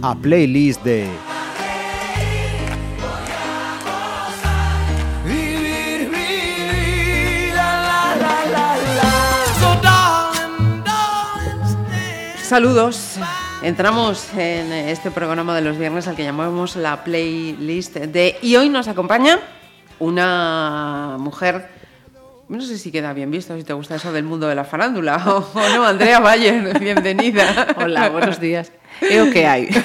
A playlist de. Saludos. Entramos en este programa de los viernes al que llamamos la playlist de... Y hoy nos acompaña una mujer... No sé si queda bien visto, si te gusta eso del mundo de la farándula o, o no. Andrea Bayer, bienvenida. Hola, buenos días. É o que hai.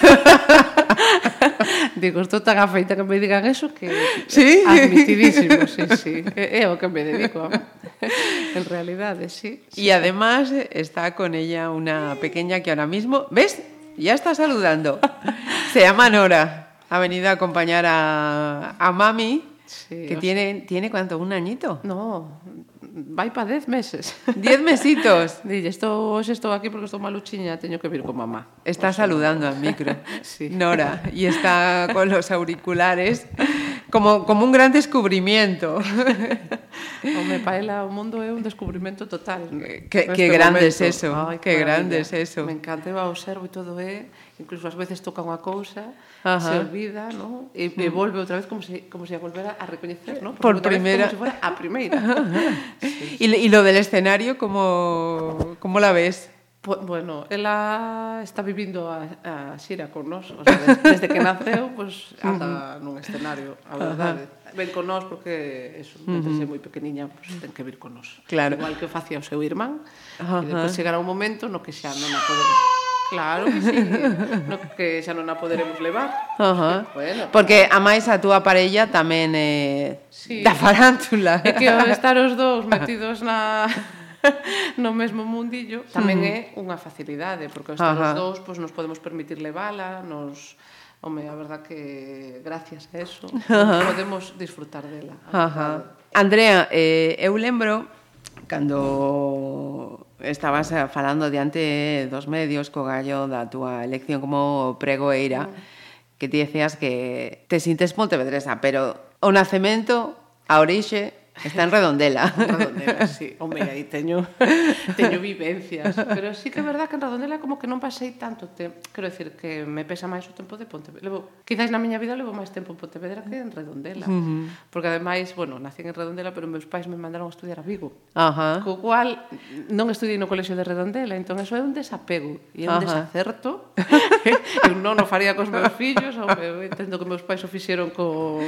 Digo, estou tan afeita que me digan eso que Sí? admitidísimo, sí, sí. É, é o que me dedico. En realidade, sí. Y además está con ella una pequeña que ahora mismo... ¿Ves? Ya está saludando. Se llama Nora. Ha venido a acompañar a, a Mami, Sí, que tiene, tiene cuánto, un añito. No, vai para dez meses. Diez mesitos. Dille, estou, hoxe estou aquí porque estou maluchiña, teño que vir con mamá. Está saludando al micro, sí. Nora, y está con los auriculares como, como un gran descubrimiento. Home, paela, o mundo é un descubrimento total. Qué, qué grande momento. es eso, Ay, qué grande es eso. Me encanta, eu observo e todo é, incluso ás veces toca unha cousa Ajá. se olvida, ¿no? E, e mm. volve outra vez como se, como se a volvera a recoñecer, ¿no? Por, Por primeira. Vez, como se fora a primeira. sí, sí. Y, y lo del escenario, como, como la ves? Bueno, ela está vivindo a, a xira con nós, o sea, desde, desde que naceu, pues, anda nun escenario, a verdade. Ven con nós porque, eso, desde uh -huh. moi pequeniña, pues, ten que vir con nós. Claro. Igual que facía o seu irmán, Ajá. e depois chegará un momento no que xa non a pode ver. Claro que sí. no, que xa non a poderemos levar. Uh -huh. bueno. Porque a máis a túa parella tamén é eh, sí. da farántula. É que estar os dous metidos na no mesmo mundillo tamén é unha facilidade, porque estar Ajá. os dous pois nos podemos permitir levala, nos Home, a verdad que gracias a eso podemos disfrutar dela. Ajá. Andrea, eh, eu lembro cando estabas eh, falando diante dos medios co gallo da túa elección como pregoeira, mm. que ti decías que te sintes pontevedresa, pero o nacemento, a orixe, Está en Redondela. en Redondela, sí. Home, aí teño, teño vivencias. Pero sí que é verdad que en Redondela como que non pasei tanto tempo. Quero decir que me pesa máis o tempo de Pontevedra. Levo, quizás na miña vida levo máis tempo en Pontevedra que en Redondela. Uh -huh. Porque ademais, bueno, nací en Redondela, pero meus pais me mandaron a estudiar a Vigo. Ajá. Uh -huh. Co cual non estudei no colexio de Redondela, entón eso é un desapego e é un Ajá. Uh -huh. desacerto. eu non o faría cos meus fillos, ou entendo que meus pais o fixeron co,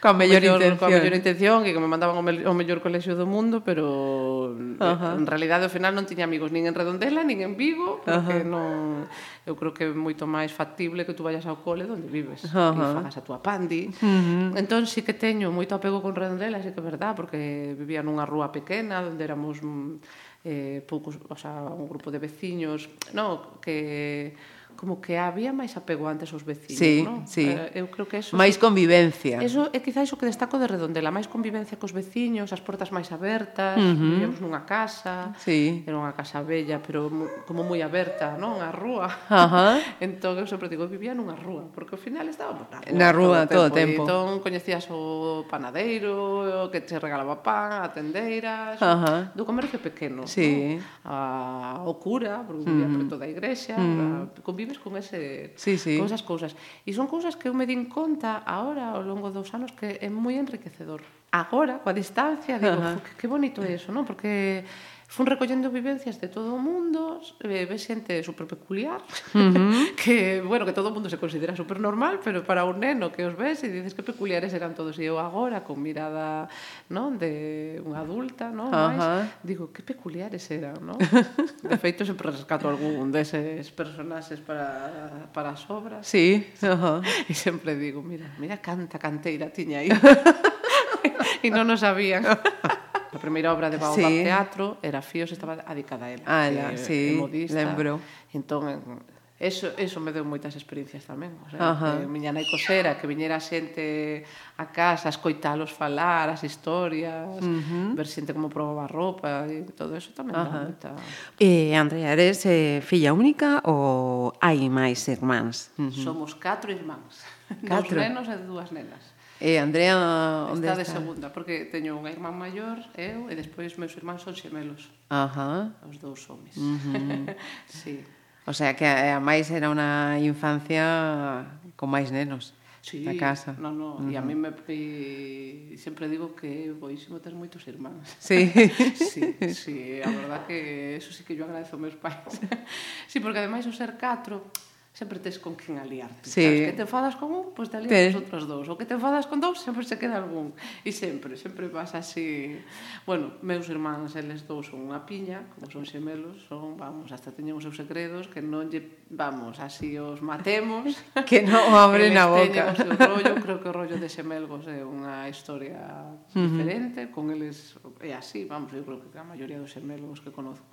coa mellor, mellor intención. Coa mellor intención e que me mandaban o, me, o mellor colexio do mundo, pero eh, Ajá. en realidade ao final non tiña amigos nin en Redondela, nin en Vigo, porque non eu creo que é moito máis factible que tú vayas ao cole onde vives Ajá. e fagas a túa pandi. Uh -huh. Entón sí que teño moito apego con Redondela, sí que é verdad, porque vivía nunha rúa pequena onde éramos mm, eh poucos, o sea, un grupo de veciños, no, que como que había máis apego antes aos vecinos, sí, non? Sí. Eh, eu creo que eso máis convivencia. Eso é quizáis o que destaco de Redondela, máis convivencia cos veciños, as portas máis abertas, uh -huh. vivíamos nunha casa, sí. era unha casa bella, pero como moi aberta, non? A rúa. Ajá. entón eu sempre digo, vivía nunha rúa, porque ao final estábamos na rúa, na rúa todo, o tempo. Entón coñecías o panadeiro, o que te regalaba pan, a tendeira, Ajá. do comercio pequeno, sí. non? A, o cura, porque vivía uh -huh. preto da igrexa, uh -huh convives con ese sí, sí. con esas cousas. E son cousas que eu me din conta agora ao longo dos anos que é moi enriquecedor. Agora, coa distancia, digo, uh -huh. que, que bonito é eso, non? Porque fun recollendo vivencias de todo o mundo, eh, ve xente super peculiar, uh -huh. que, bueno, que todo o mundo se considera super normal, pero para un neno que os ves e dices que peculiares eran todos. E eu agora, con mirada non de unha adulta, non? Uh -huh. Mais, digo, que peculiares eran, non? De feito, sempre rescato algún deses personaxes para, para as obras. Sí, uh -huh. E sempre digo, mira, mira canta canteira tiña aí. e non o sabían a primeira obra de Baobab sí. Teatro era Fíos, estaba adicada a ela. Ah, ela, que, sí, modista. lembro. Entón, Eso, eso me deu moitas experiencias tamén. O sea, que miña nai cosera, que viñera xente a casa, a escoitalos falar, as historias, uh -huh. ver xente como probaba a roupa, e todo eso tamén dá moita... Eh, Andrea, eres eh, filla única ou hai máis irmáns? Uh -huh. Somos catro irmáns. Catro. Dos nenos e dúas nenas. E Andrea, onde está? Está de segunda, porque teño unha irmán maior, eu, e despois meus irmáns son xemelos. Ajá. Os dous homes. Uh -huh. sí. O sea que a, a máis era unha infancia con máis nenos. Sí, na casa. No, no, uh -huh. e a mí me e, sempre digo que boísimo ter moitos irmáns. Sí. sí, sí, a verdad que eso sí que yo agradezo aos meus pais. sí, porque ademais o ser catro sempre tes con quen aliarte. Sí. Sabes, que te enfadas con un, pois pues te alias sí. os outros dous. O que te enfadas con dous, sempre se queda algún. E sempre, sempre pasa así. Bueno, meus irmáns, eles dous son unha piña, como son xemelos, son, vamos, hasta teñen os seus segredos, que non lle, vamos, así os matemos. que non abren a boca. Teñen o seu rollo, creo que o rollo de xemelgos é unha historia uh -huh. diferente, con eles é así, vamos, eu creo que a maioría dos xemelgos que conozco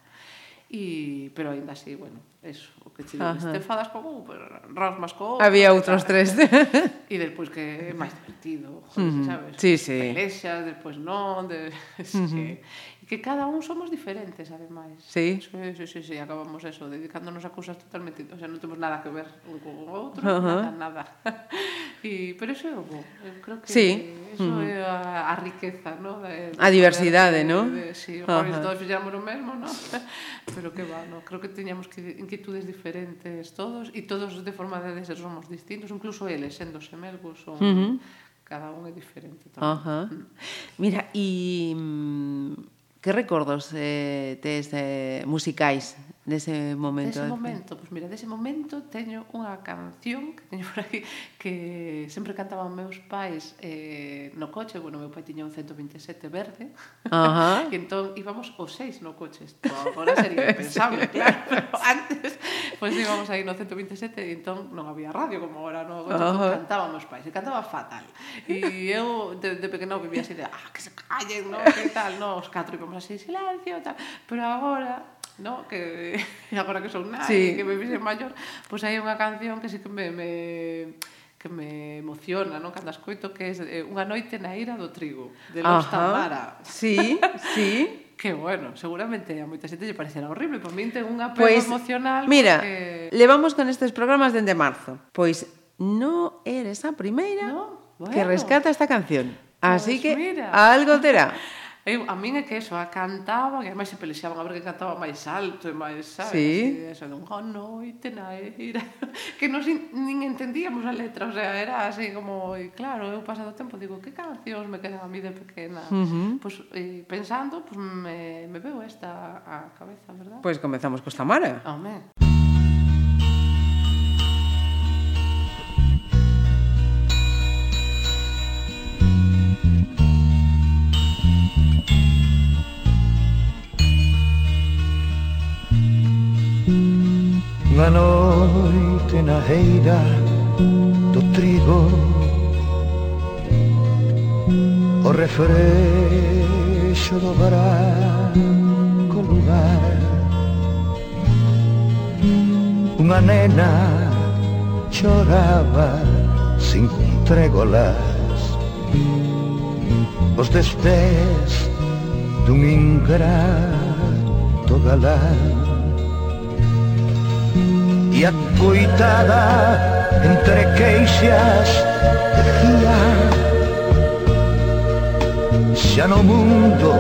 e pero aínda así, bueno, eso, o que che digo, te fadas con un, pero rasmas co outro. Había outros tres. E despois que é máis divertido, joder, sabes? Sí, sí. Pelexas, despois non, de... uh -huh que cada un somos diferentes, ademais. Sí. Sí, sí, sí, sí acabamos eso, dedicándonos a cousas totalmente... O sea, non temos nada que ver un con o outro, uh -huh. nada, nada. y, pero eso é o bo. Eu creo que sí. eso uh -huh. é a, a riqueza, ¿no? De, a diversidade, ¿no? De, de, sí, uh -huh. todos fixamos o mesmo, ¿no? pero que va, ¿no? Creo que teñamos que inquietudes diferentes todos, e todos de forma de ser somos distintos, incluso eles, sendo semelgos, son... Uh -huh. Cada un é diferente tamén. Uh -huh. Mm. Mira, e... Y... Mm, Que recordos eh, tes eh, musicais? nese momento. Dese momento, pois pues mira, dese momento teño unha canción que teño por aquí que sempre cantaban meus pais eh, no coche, bueno, meu pai tiña un 127 verde. Ajá. Uh -huh. e entón íbamos os seis no coche. Esto agora sería impensable, claro, pero antes pois pues, íbamos aí no 127 e entón non había radio como agora no coche, entón uh -huh. cantábamos pais, e cantaba fatal. E eu de, de pequeno vivía así de, ah, que se callen, no, que tal, no, os catro íbamos así, silencio, tal. Pero agora no? que agora que son nai, sí. que me fixe maior, pois pues hai unha canción que sí que me, me que me emociona, non? Cando escoito que é eh, Unha noite na ira do trigo, de Los Ajá. Tamara. Sí, sí. que bueno, seguramente a moita xente lle parecerá horrible, pero min ten un apego pues, emocional mira, porque... levamos con estes programas dende marzo. Pois no eres a primeira no? Bueno. que rescata esta canción. Pois Así pues que mira. algo terá. Eu, a min é que eso, a cantaban, e máis se pelexaban a ver que cantaba máis alto e máis, sabes? Sí. Así, eso, de un oh, noite na era, que nos in, nin entendíamos a letra, o sea, era así como, e claro, eu pasado tempo digo, que cancións me quedan a mí de pequena? Uh -huh. Pois, pues, pensando, pois pues, me, me veo esta a cabeza, verdad? Pois pues comezamos costa Mara. Home. Oh, Unha noite na eira do trigo. O refrexo do branco lugar. Unha nena choraba sin trégolas Os destés dun ingrato galán e a coitada entre queixas decía xa no mundo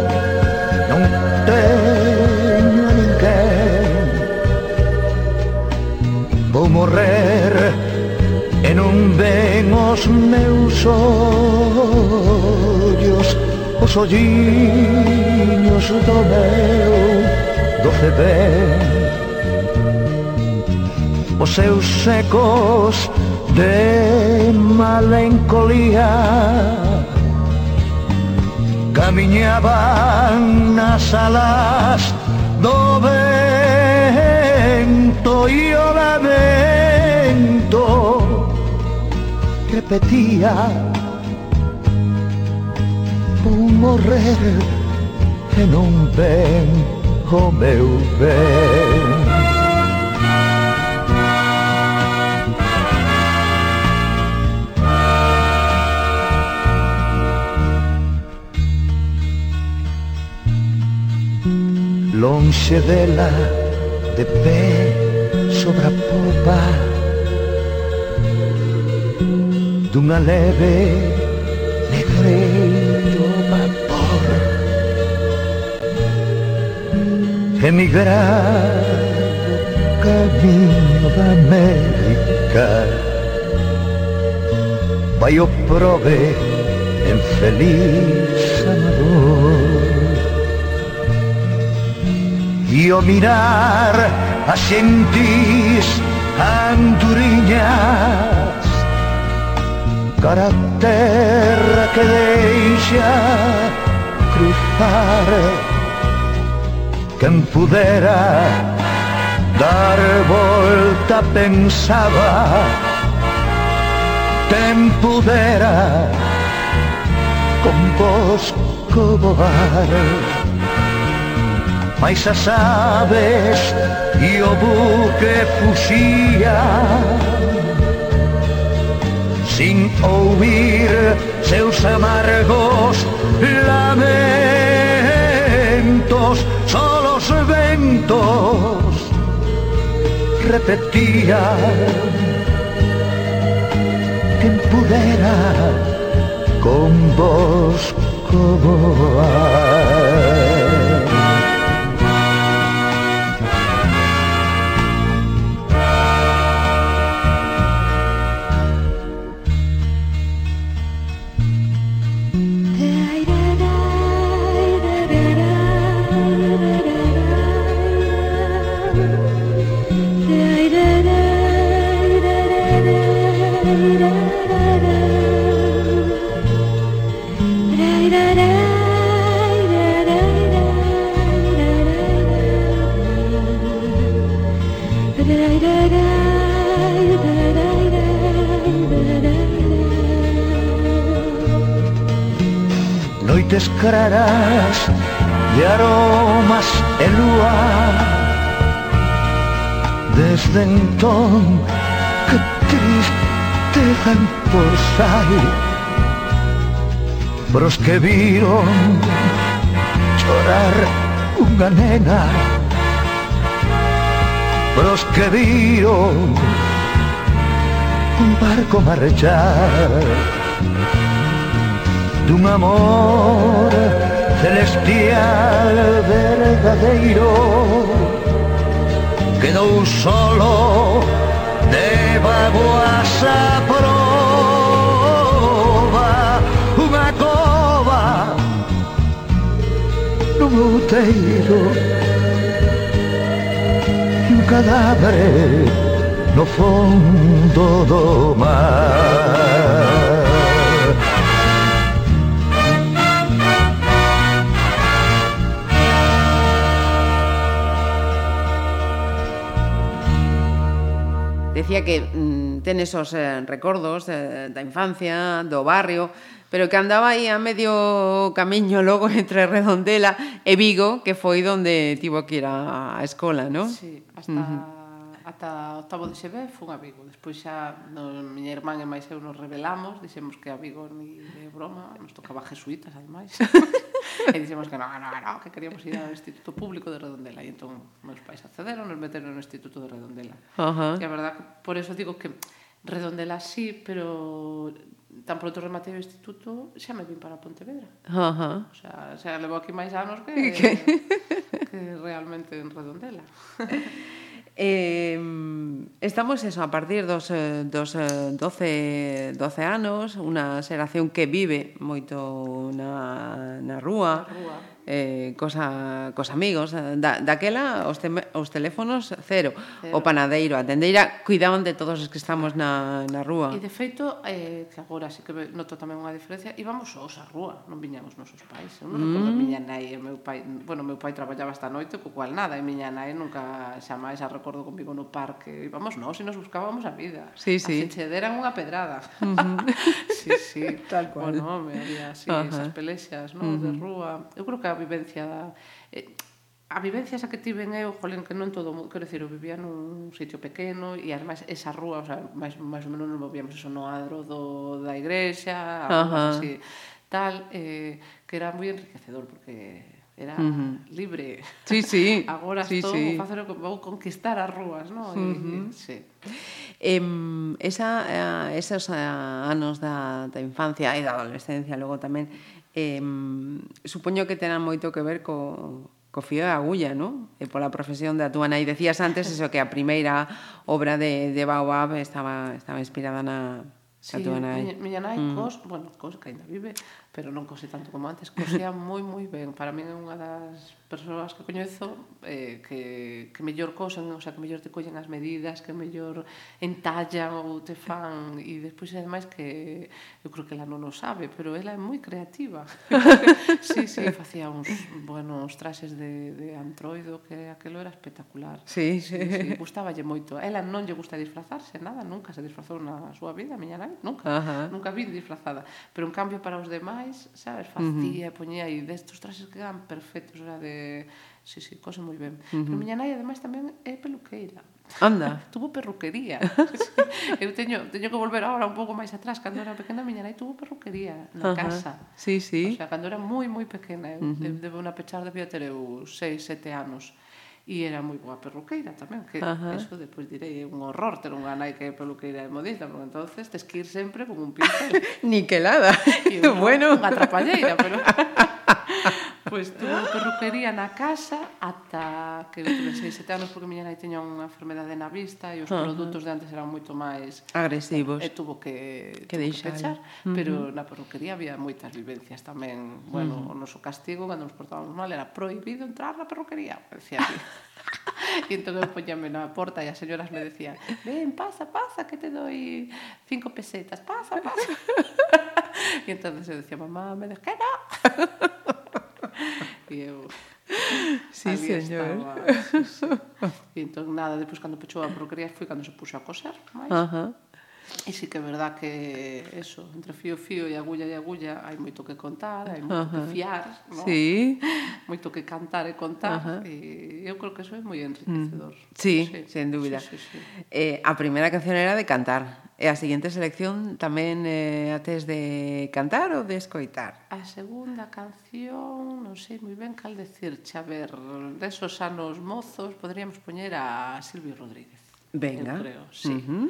non teño a ninguén. Vou morrer e non ven os meus ollos os olliños do meu doce ben os seus secos de malencolía. Camiñaban nas alas do vento e o lamento. Repetía Vou morrer e non ven o meu ben lonxe dela de pé sobre a popa. Dunha leve ligero vapor emigrar camiño da América. Vai o prove en feliz amador Dio mirar as xentis anduriñas Cara terra que deixa cruzar Quen pudera dar volta pensaba Quen pudera con vos voar. Mais as aves e o buque fuxía Sin ouvir seus amargos lamentos Solos ventos repetían quen pudera con vos como voar. luces claras y aromas el luar. Desde entonces, qué triste emporsai, pros que vieron llorar una nena, pros que vieron un barco marchar dun amor celestial verdadeiro quedou solo de vaguas a prova unha cova nun outeiro e un cadáver no fondo do mar decía que mm, ten esos eh, recordos eh, da infancia, do barrio, pero que andaba aí a medio camiño logo entre Redondela e Vigo, que foi onde tivo que ir a, a escola, non? Sí, hasta... Uh -huh. Ata octavo de xeve fun a Vigo. Despois xa no, miña irmán e máis eu nos revelamos, dixemos que a Vigo ni de broma, nos tocaba jesuitas, ademais. e dixemos que non, non, non, que queríamos ir ao Instituto Público de Redondela. E entón, meus pais accederon, nos meteron no Instituto de Redondela. Uh -huh. E a verdad, por eso digo que Redondela sí, pero tan pronto rematei o instituto xa me vin para Pontevedra. Uh -huh. O sea, xa levo aquí máis anos que, que, que realmente en Redondela. Eh, estamos eso, a partir dos, eh, dos eh, 12, 12 anos, unha xeración que vive moito na, na rúa, na rúa eh, cosa, cos amigos eh, da, daquela os, te, os teléfonos cero. cero o panadeiro, a tendeira cuidaban de todos os que estamos na, na rúa e de feito, eh, que agora sí que noto tamén unha diferencia, íbamos sós á rúa non viñamos nosos pais eu non mm. recordo a miña nai e meu pai bueno, meu pai traballaba esta noite, co cual nada e miña nai nunca xa máis a recordo comigo no parque íbamos nós e nos buscábamos a vida sí, sí. a deran unha pedrada uh -huh. sí, sí tal cual bueno, me había así, esas pelexas non? de rúa eu creo que vivencia eh, a vivencia esa que tiven eu, jolín, que non todo mundo, quero dicir, eu vivía nun sitio pequeno e ademais esa rúa, o sea, máis, máis ou menos nos movíamos eso no adro do, da igrexa, uh -huh. así, tal, eh, que era moi enriquecedor porque era uh -huh. libre. Sí, sí. Agora sí, estou sí. facer vou conquistar as rúas, non? Uh -huh. e, sí. Em, esa, eh, esos eh, anos da, da infancia e da adolescencia logo tamén eh, supoño que terán moito que ver co, co fío da agulla, non? E pola profesión da túa nai. Decías antes eso que a primeira obra de, de Baobab estaba, estaba inspirada na, sí, a túa nai. Miña, miña nai, mm. cos, bueno, cos que ainda vive, pero non cose tanto como antes, cosía moi moi ben. Para min é unha das persoas que coñezo eh, que, que mellor cosen, o sea, que mellor te collen as medidas, que mellor entallan ou te fan, e despois ademais que eu creo que ela non o sabe, pero ela é moi creativa. sí, sí, facía uns buenos traxes de, de antroido, que aquelo era espectacular. Sí, sí. sí, sí. Gustáballe moito. Ela non lle gusta disfrazarse, nada, nunca se disfrazou na súa vida, a miña nai, nunca. Ajá. Nunca vin disfrazada. Pero, en cambio, para os demais, máis, sabes? Facía, uh -huh. poñía aí destos traxes que eran perfectos, era de... Sí, sí, cose moi ben. Uh -huh. Pero miña nai, ademais, tamén é peluqueira. Anda. tuvo perruquería. eu teño, teño que volver agora un pouco máis atrás, cando era pequena miña nai tuvo perruquería na uh -huh. casa. Sí, sí. O sea, cando era moi moi pequena, eu uh -huh. debo unha pechar debía ter eu 6, 7 anos e era moi boa perruqueira tamén, que Ajá. eso depois direi é un horror ter unha nai que é peluqueira e modista, porque entonces tes que ir sempre con un pincel. Niquelada. E unha, bueno. unha trapalleira, pero... Pois pues, tuve perruquería na casa ata que eu tuve 6, 7 anos porque miña nai teña unha enfermedade na vista e os uh -huh. produtos de antes eran moito máis agresivos. E, e tuvo que, que, tuvo que pechar, uh -huh. pero na perruquería había moitas vivencias tamén. Bueno, uh -huh. o noso castigo cando nos portábamos mal era prohibido entrar na perruquería, decía así. e entón eu poñame na porta e as señoras me decían ven, pasa, pasa, que te doi cinco pesetas, pasa, pasa. e entón eu decía, mamá, me dejé, no. e eu Sí, señor. Estaba, sí, sí. E entón, nada, depois cando pechou a procrear foi cando se puxo a coser máis. Ajá. Uh -huh. E sí que é verdad que eso, entre fío fío e agulla e agulla hai moito que contar, hai moito Ajá. que fiar, no? sí. moito que cantar e contar, Ajá. e eu creo que eso é moi mm. enriquecedor. Mm. Sí, sí, sen dúbida. Sí, sí, sí. Eh, a primeira canción era de cantar, e a seguinte selección tamén eh, ates de cantar ou de escoitar? A segunda canción, non sei moi ben cal decir, xa ver, desos anos mozos, poderíamos poñer a Silvio Rodríguez. Venga. Eu creo, sí. Uh -huh.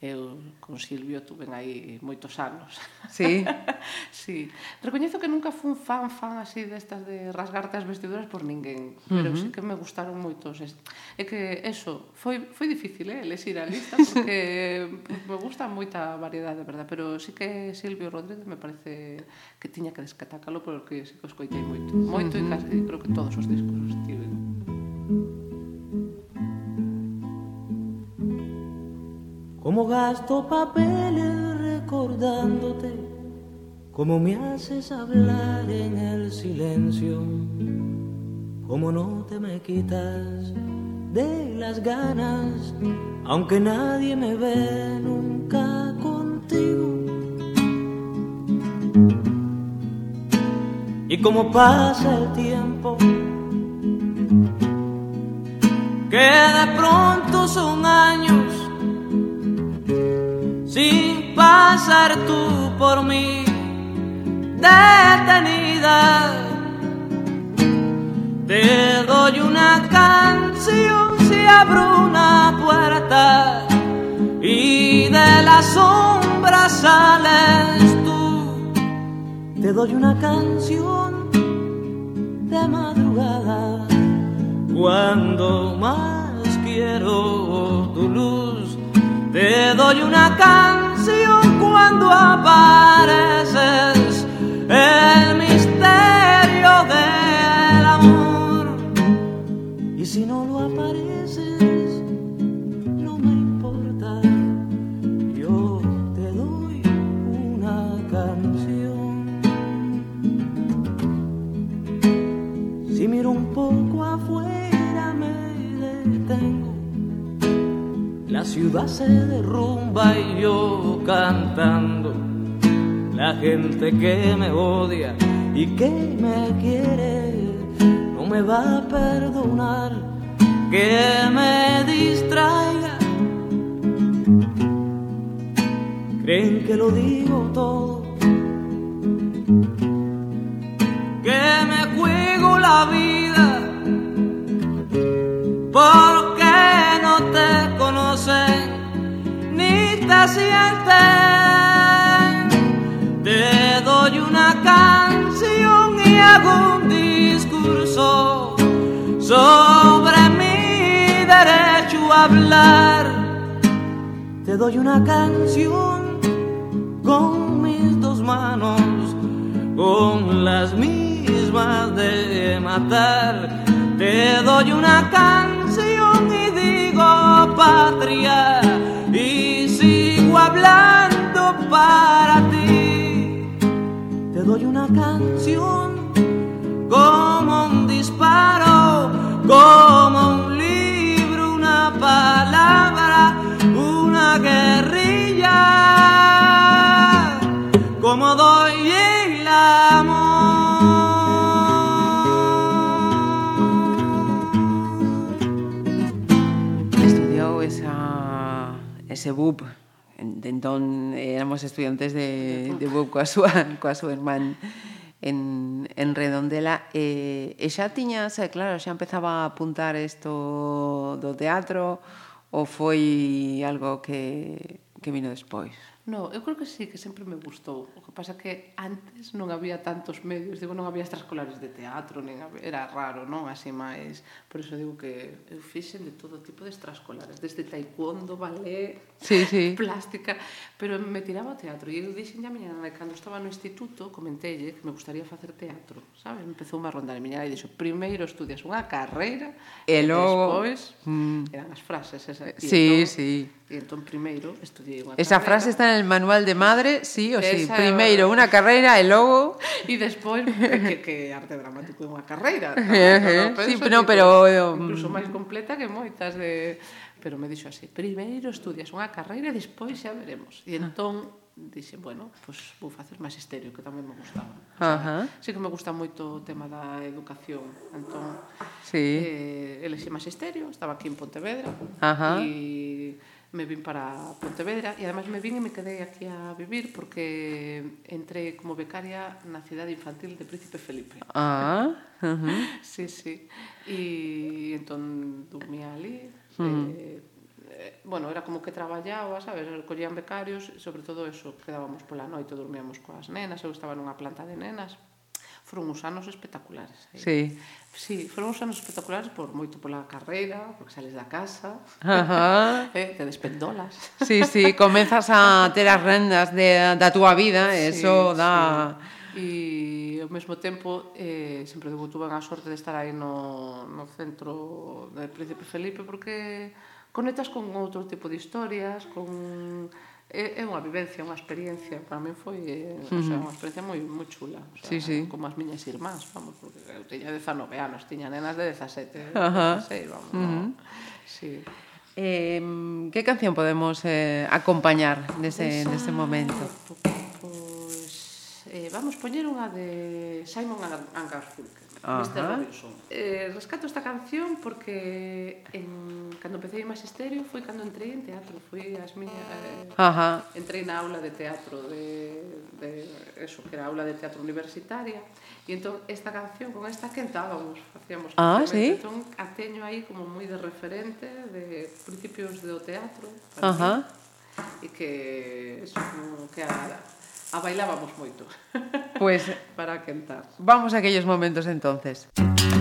Eu con Silvio tuven aí moitos anos. Sí? sí. Recoñezo que nunca fun fan, fan así destas de rasgarte as vestiduras por ninguén, pero uh -huh. sí que me gustaron moitos. É que eso, foi, foi difícil, eh, lexir a lista, porque me gusta moita variedade, verdad? Pero sí que Silvio Rodríguez me parece que tiña que descatácalo porque sí que escoitei moito. Moito uh -huh. e casi creo que todos os discos estiven. Thank. Como gasto papeles recordándote, como me haces hablar en el silencio, como no te me quitas de las ganas, aunque nadie me ve nunca contigo. Y como pasa el tiempo, que de pronto son años sin pasar tú por mí detenida. Te doy una canción si abro una puerta y de la sombra sales tú. Te doy una canción de madrugada cuando más quiero tu luz. Te doy una canción cuando apareces, el misterio del amor. Y si no lo apareces, La ciudad se derrumba y yo cantando. La gente que me odia y que me quiere no me va a perdonar que me distraiga. Creen que lo digo todo, sobre mi derecho a hablar. Te doy una canción con mis dos manos, con las mismas de matar. Te doy una canción y digo patria y sigo hablando para ti. Te doy una canción como un disparo, como un libro, una palabra, una guerrilla, como doy el amor. Estudiou esa, ese BUP en- de entón éramos estudiantes de, de BUP coa súa, coa súa irmán en, en Redondela eh, e, e xa tiñas, claro, xa empezaba a apuntar isto do teatro ou foi algo que, que vino despois? No, eu creo que sí, que sempre me gustou. O que pasa que antes non había tantos medios, digo, non había extraescolares de teatro, nin había, era raro, non? Así máis Por iso digo que eu fixen de todo tipo de extraescolares, desde taekwondo, balé, sí, sí. plástica, pero me tiraba ao teatro. E eu dixen a miña nai, cando estaba no instituto, comentelle que me gustaría facer teatro, sabes? Empezou a rondar e miña nai e dixo, primeiro estudias unha carreira, e logo... despois mm. eran as frases esas. E sí, entón, sí. E entón primeiro estudiei unha Esa carreira. frase está en el manual de madre, sí o sí. Esa... Primeiro unha carreira e logo... E despois, que, que arte dramático é unha carreira. ¿no? no, no, penso, sí, pero, tipo, pero Pero. Incluso máis completa que moitas de... Pero me dixo así, primeiro estudias unha carreira e despois xa veremos. E ah. entón dixe, bueno, pois pues, vou facer magisterio, que tamén me gustaba. O sea, Ajá. Sí que me gusta moito o tema da educación. Entón, sí. eh, elexi magisterio, estaba aquí en Pontevedra. Ajá. E me vin para Pontevedra e ademais me vin e me quedei aquí a vivir porque entré como becaria na cidade infantil de Príncipe Felipe. Ah, uh -huh. sí, sí. E entón dormía ali. Uh eh, -huh. eh, bueno, era como que traballaba, sabes, collían becarios, sobre todo eso, quedábamos pola noite, dormíamos coas nenas, eu estaba nunha planta de nenas, foron uns anos espectaculares. Aí. Sí. Sí, foron uns anos espectaculares por moito pola carreira, porque sales da casa, Ajá. eh, te despendolas. Sí, sí, comenzas a ter as rendas de, da túa vida, sí, eso dá... Sí. E ao mesmo tempo eh, sempre digo, tuve a sorte de estar aí no, no centro de Príncipe Felipe porque conectas con outro tipo de historias, con É, é unha vivencia, unha experiencia, para min foi uh eh, -huh. o sea, unha experiencia moi moi chula, o sea, sí, sí. como as miñas irmás, vamos, porque eu teña 19 anos, tiña nenas de 17, Ajá. 16, vamos. Uh -huh. no? Sí. Eh, que canción podemos eh, acompañar nese, Esa... nese momento? Pois, pues, eh, vamos poñer unha de Simon and Garfunkel. Ajá. Mr. Robinson. Eh, rescato esta canción porque en, cando empecé en magisterio foi cando entrei en teatro, foi as miñas eh, Ajá. entrei na aula de teatro de, de eso que era aula de teatro universitaria e entón esta canción con esta cantábamos, facíamos ah, sí? entón a teño aí como moi de referente de principios do teatro para Ajá. Mí, e que eso, como que a a bailábamos moito. Pois pues, para quentar. Vamos a aquellos momentos entonces. Música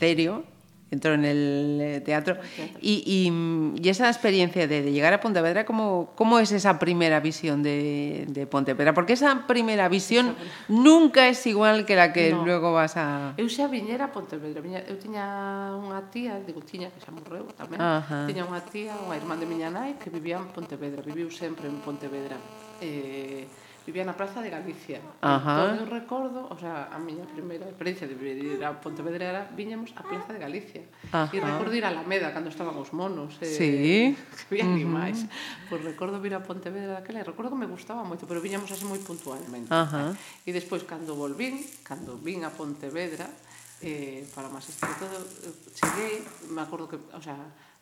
Monasterio, entró en el eh, teatro. Y, y, y esa experiencia de, de, llegar a Pontevedra, ¿cómo, ¿cómo es esa primera visión de, de Pontevedra? Porque esa primera visión nunca es igual que la que no. luego vas a... Eu xa viñera a Pontevedra. Viña, eu tiña unha tía, digo tiña, que xa morreu tamén. Ajá. Tiña unha tía, unha irmán de miña nai, que vivía en Pontevedra. Viviu sempre en Pontevedra. Eh, vivía na Praza de Galicia. Ajá. Entón, eu recordo, o sea, a miña primeira experiencia de vivir a Pontevedra era viñamos á Plaza de Galicia. Ajá. E recordo ir a Alameda cando estaban os monos. Eh, sí. Que había uh -huh. animais. Pois recordo vir a Pontevedra daquela e recordo que me gustaba moito, pero viñamos así moi puntualmente. Ajá. Eh? E despois, cando volvín, cando vin a Pontevedra, eh, para máis isto todo, eh, cheguei, me acordo que, o sea,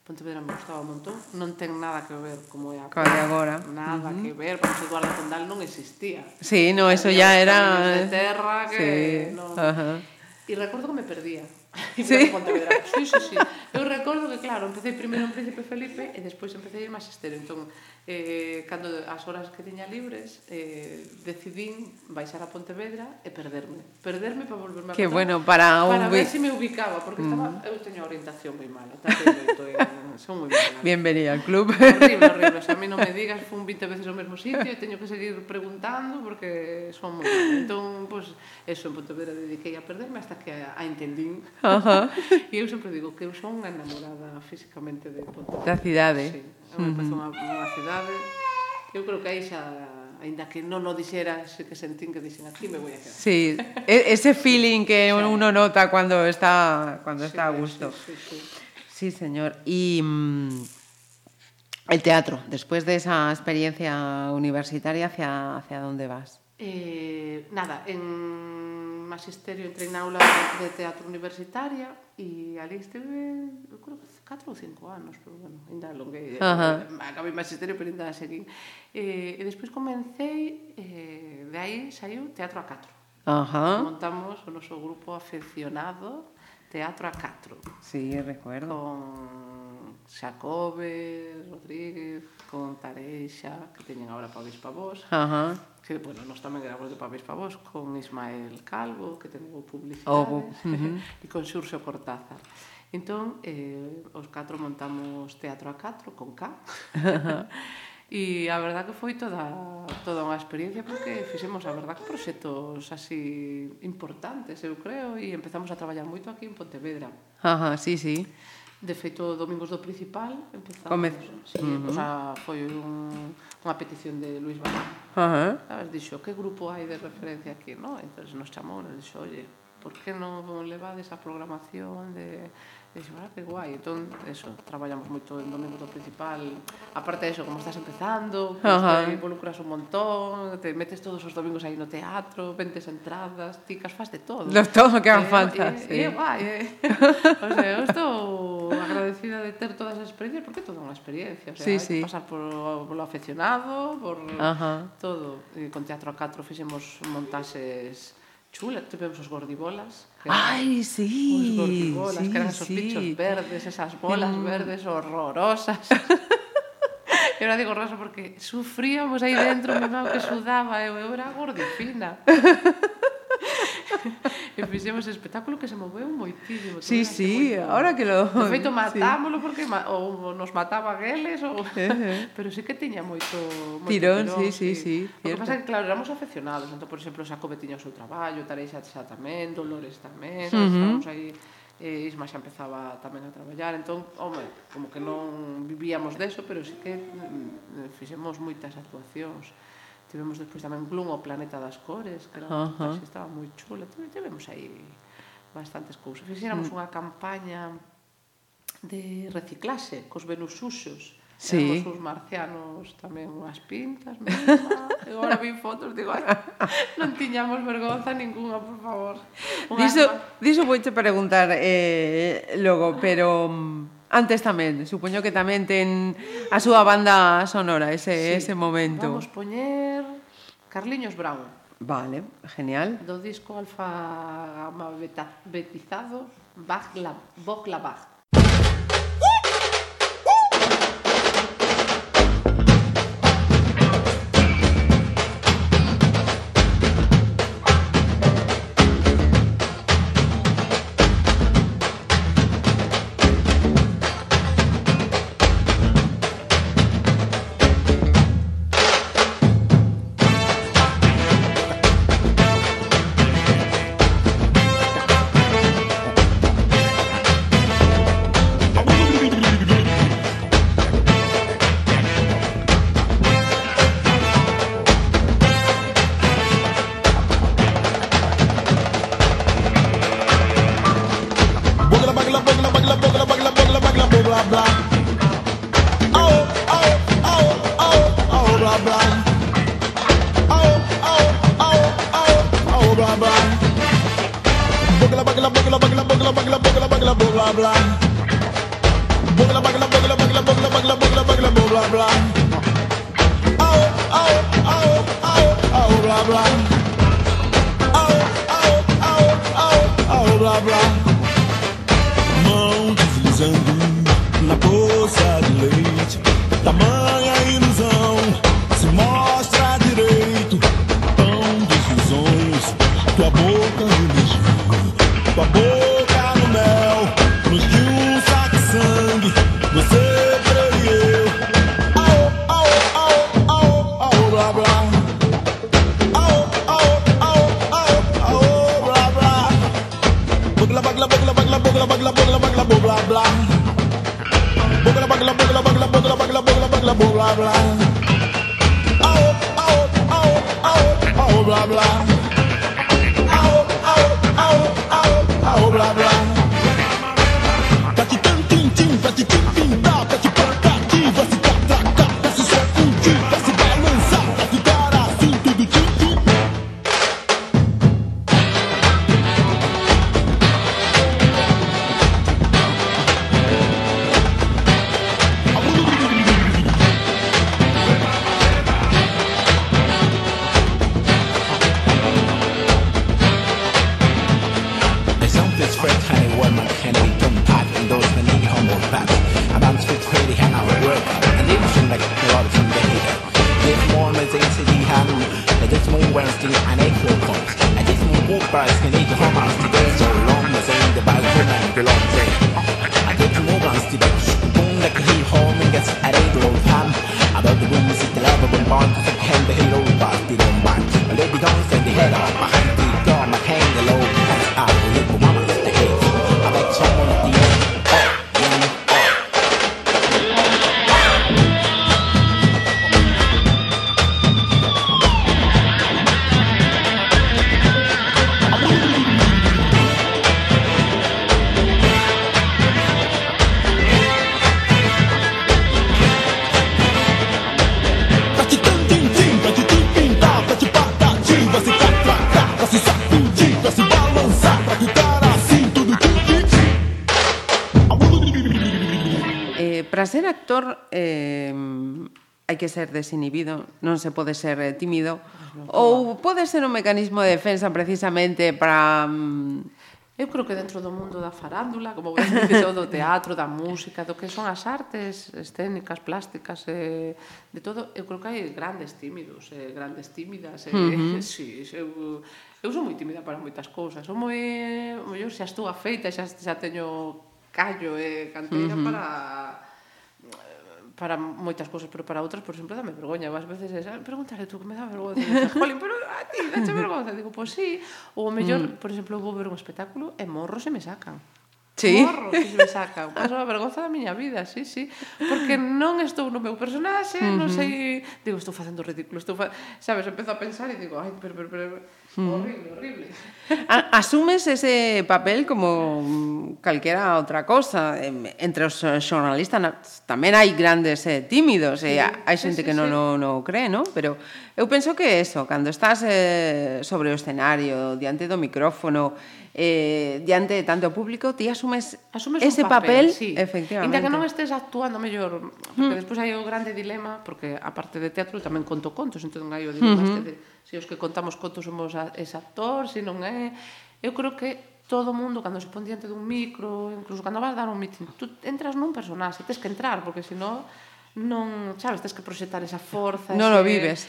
Pontevedra me gustaba un montón, non ten nada que ver como é agora. Claro, agora. Nada uh -huh. que ver, porque Eduardo Condal non existía. Sí, no, eso Había ya era... De eh, terra que... Sí, no. ajá. E recordo que me perdía. Sí. Pontevedra. Sí, sí, sí. Eu recordo que, claro, empecé primeiro en Príncipe Felipe e despois empecé a ir máis. Entón, eh, cando as horas que tiña libres eh, decidín baixar a Pontevedra e perderme. Perderme para volverme a que bueno, para, un... para ver se si me ubicaba porque estaba, mm. eu teño orientación moi mala tanto, son moi mala bienvenida al club. Horrible, horrible, o sea, a mí non me digas fun 20 veces ao mesmo sitio e teño que seguir preguntando porque son moi mala entón, pues, eso, en Pontevedra dediquei a perderme hasta que a, a entendín. Uh -huh. e eu sempre digo que eu son enamorada físicamente de Pontevedra. Da cidade. Sí me pasou unha, unha cidade. Eu creo que aí xa aínda que non o dixera, se que sentín que dixen aquí me voy a quedar. Sí, ese feeling que uno nota cuando está cuando sí, está a gusto. Sí, sí, sí. sí señor. Y mmm, el teatro, después de esa experiencia universitaria, ¿hacia, hacia dónde vas? Eh, nada, en magisterio entrei en aula de, de teatro universitaria e ali estive, eu creo que 4 ou 5 anos, pero bueno, ainda alonguei. Uh eh, -huh. Eh, acabei magisterio, pero ainda seguí. Eh, e despois comecei, eh, de aí saiu Teatro a 4. Uh -huh. Montamos o noso grupo aficionado Teatro a 4. Sí, recuerdo. Con Xacobe, Rodríguez, con Tareixa, que teñen agora Pavis Pavós. Uh -huh. Que, bueno, nós tamén grabamos de Pavis Pavós con Ismael Calvo, que ten o publicidade, uh -huh. e con Xurxo Cortázar. Entón, eh, os catro montamos Teatro a catro, con K. E a verdad que foi toda, toda unha experiencia porque fixemos, a verdad, que proxectos así importantes, eu creo, e empezamos a traballar moito aquí en Pontevedra. Ajá, sí, sí. De feito, domingos do principal empezamos... Come... Sí, uh -huh. o sea, foi un, unha petición de Luis Barán. Uh -huh. Sabes, dixo, que grupo hai de referencia aquí, no? Entón, nos chamou, nos dixo, oye, por que non levades a programación de E dixen, ah, que guai, entón, eso, traballamos moito en domingo do principal, a parte eso, como estás empezando, pues, uh te involucras un montón, te metes todos os domingos aí no teatro, vendes entradas, ticas, faz de todo. De todo que fan eh, fantas. Eh, sí. eh, guai, eh. o sea, eu estou agradecida de ter todas as experiencias, porque toda unha experiencia, o sea, sí, sí. pasar por, por lo aficionado, por Ajá. todo. E con Teatro a 4 fixemos montaxes chula, tivemos os gordibolas. Que Ai, sí. Os gordibolas, sí, que eran esos sí. bichos verdes, esas bolas mm. verdes horrorosas. eu era digo horroroso porque sufríamos aí dentro, mi mau que sudaba, eu, eu era gordifina e fixemos espectáculo que se moveu moitísimo. Sí, sí, ahora que lo... De feito, matámoslo sí. porque ma... ou nos mataban eles ou... pero sí que tiña moito... moito tirón, tirón, sí, sí, sí. sí o que pasa é que, claro, éramos afeccionados. Entón, por exemplo, Xacobe tiña o seu traballo, Tareixa xa tamén, Dolores tamén, uh -huh. estábamos aí e Isma xa empezaba tamén a traballar entón, home, como que non vivíamos deso pero sí que mm, fixemos moitas actuacións Tivemos despois tamén Bloom, o planeta das cores, que era, uh -huh. estaba moi chula. Entón, Tivemos aí bastantes cousas. Fixéramos mm. unha campaña de reciclaxe cos venusuxos. Sí. Éramos uns marcianos tamén unhas pintas, mesma. e agora vi fotos, digo, non tiñamos vergonza ninguna, por favor. Unha diso, diso voite preguntar eh, logo, pero mm, Antes tamén, supoño que tamén ten a súa banda sonora ese, sí. ese momento. Vamos poñer Carliños Brown. Vale, genial. Do disco alfa Gamma beta, betizado Bach, la, Bach, la Bach. que ser desinhibido, non se pode ser eh, tímido, ou pode ser un mecanismo de defensa precisamente para... Mm, Eu creo que dentro do mundo da farándula, como ves, dito, do teatro, da música, do que son as artes escénicas, plásticas, eh, de todo, eu creo que hai grandes tímidos, eh, grandes tímidas. Eh, uh -huh. sí, eu, eu sou moi tímida para moitas cousas. Sou moi... Eu xa estou afeita, xa, xa teño callo e eh, canteira uh -huh. para para moitas cousas, pero para outras, por exemplo, dame vergoña. As veces é, ah, pregúntale tú que me dá vergoña. Jolín, pero a ti, dache vergoña. Digo, pois pues, sí. Ou o mellor, mm. por exemplo, vou ver un espectáculo e morros se me sacan. Sí. Morros que se me sacan. Paso a vergonza da miña vida, sí, sí. Porque non estou no meu personaxe, uh -huh. non sei... Digo, estou facendo ridículo, estou fa... Sabes, empezo a pensar e digo, ai, pero, pero, pero... Horrible, horrible. Asumes ese papel como mm, calquera outra cosa. Entre os eh, xornalistas tamén hai grandes eh, tímidos, eh, sí, e hai xente sí, sí, que non sí. o no, no cree, non? Pero eu penso que eso, cando estás eh, sobre o escenario, diante do micrófono, eh, diante de tanto público, ti asumes, asumes ese papel, papel sí. efectivamente. Inda que non estés actuando mellor, porque mm. despois hai o grande dilema, porque aparte de teatro tamén conto contos, entón hai o dilema mm -hmm. este de se si os que contamos contos somos a, ese actor, se si non é... Eu creo que todo mundo, cando se pon diante dun micro, incluso cando vas dar un meeting, tú entras nun personaxe, tens que entrar, porque senón... Si non, sabes, tens que proxectar esa forza. Non ese, o vives.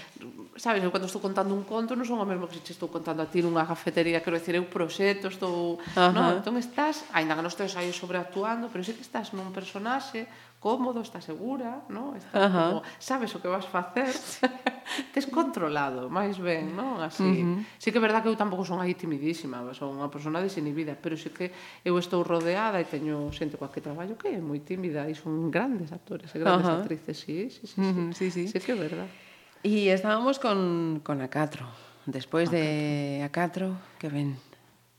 Sabes, eu cando estou contando un conto non son o mesmo que se estou contando a ti nunha cafetería, quero decir, eu proxecto, estou... Uh -huh. Non, entón estás, aínda que non estés aí sobreactuando, pero sei que estás nun personaxe, cómodo, estás segura, no? Estás uh -huh. como, sabes o que vas facer, tes controlado, máis ben, non? Así. Uh -huh. Sí que é verdad que eu tampouco son aí timidísima, son unha persona desinhibida, pero sí que eu estou rodeada e teño xente coa que traballo que é moi tímida e son grandes actores e grandes uh -huh. actrices, sí, sí, sí, sí. Uh -huh. sí, sí. sí que é verdad. Y estábamos con, con A4, despois de A4, que ven...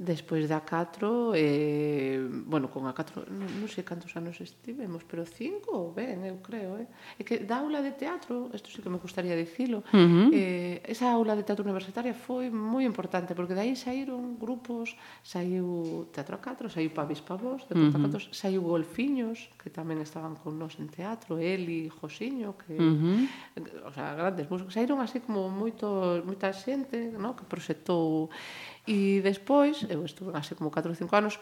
Despois da 4, eh, bueno, con a 4, non, non sei cantos anos estivemos, pero 5 ou ben, eu creo, eh? É que da aula de teatro, isto sí que me gustaría dicilo, uh -huh. eh, esa aula de teatro universitaria foi moi importante, porque dai saíron grupos, saiu Teatro a 4, saiu Pavis Pavos, de uh -huh. saiu Golfiños, que tamén estaban con nós en teatro, Eli, Josiño, que, uh -huh. o sea, grandes músicos, saíron así como moito, moita xente, no? que proxectou E despois, eu estuve así como 4 ou 5 anos,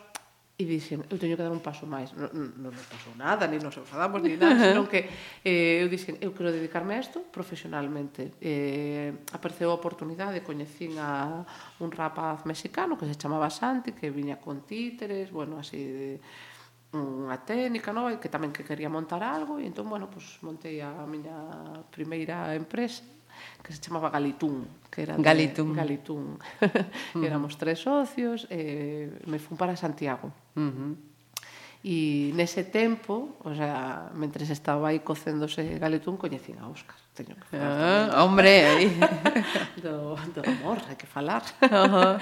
e dixen, eu teño que dar un paso máis. Non, non nos pasou nada, ni nos enfadamos, ni nada, senón que eh, eu dixen, eu quero dedicarme a isto profesionalmente. Eh, apareceu a oportunidade, coñecín a un rapaz mexicano que se chamaba Santi, que viña con títeres, bueno, así de unha técnica no? e que tamén que quería montar algo e entón, bueno, pues, montei a miña primeira empresa que se chamaba Galitún, que era de, Galitún, Galitún. uh -huh. éramos tres socios, e me fun para Santiago. Uh -huh. E nese tempo, o sea, mentre estaba aí cocéndose Galitún, coñecín a Óscar. Teño que falar. Ah, hombre, aí. do, do amor, hai que falar. Uh -huh.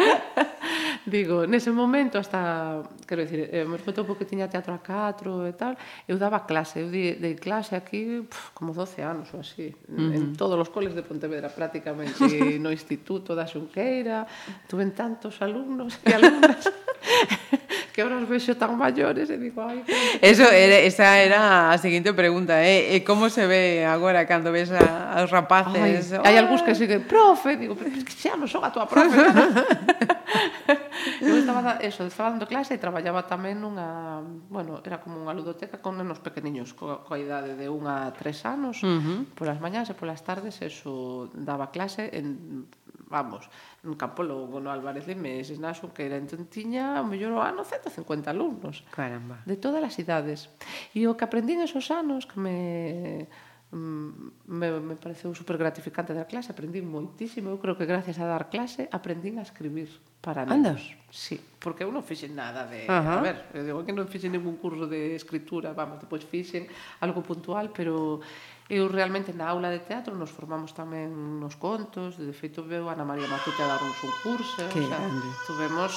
Digo, nese momento hasta, quero dicir, eh, me respecto porque tiña teatro a 4 e tal, eu daba clase, eu di, dei clase aquí puf, como 12 anos ou así, uh -huh. en todos os coles de Pontevedra prácticamente, no Instituto da Xunqueira, tuve tantos alumnos e alumnas que ahora os vexo tan maiores e digo, ai... Eso era, esa era a seguinte pregunta, eh? eh e como se ve agora cando ves a, aos rapaces? Ai, hai algúns que siguen, profe, digo, pero es que xa non son a tua profe. Eu estaba, eso, estaba dando clase e traballaba tamén nunha, bueno, era como unha ludoteca con nenos pequeniños, co, coa idade de unha a tres anos, uh -huh. polas mañás e polas tardes, eso, daba clase en vamos, no Campo Longo, no Álvarez de Meses, na Xunqueira, entón tiña, o mellor o ano, 150 alumnos. Caramba. De todas as idades. E o que aprendín esos anos que me mm, me, me pareceu super gratificante dar clase, aprendín moitísimo, eu creo que gracias a dar clase aprendín a escribir para nenos. Andas? Sí, porque eu non fixen nada de, Ajá. a ver, eu digo que non fixen ningún curso de escritura, vamos, depois fixen algo puntual, pero Eu realmente na aula de teatro nos formamos tamén nos contos, de feito veo a Ana María Matute a darnos un curso, que o sea, grande. tuvemos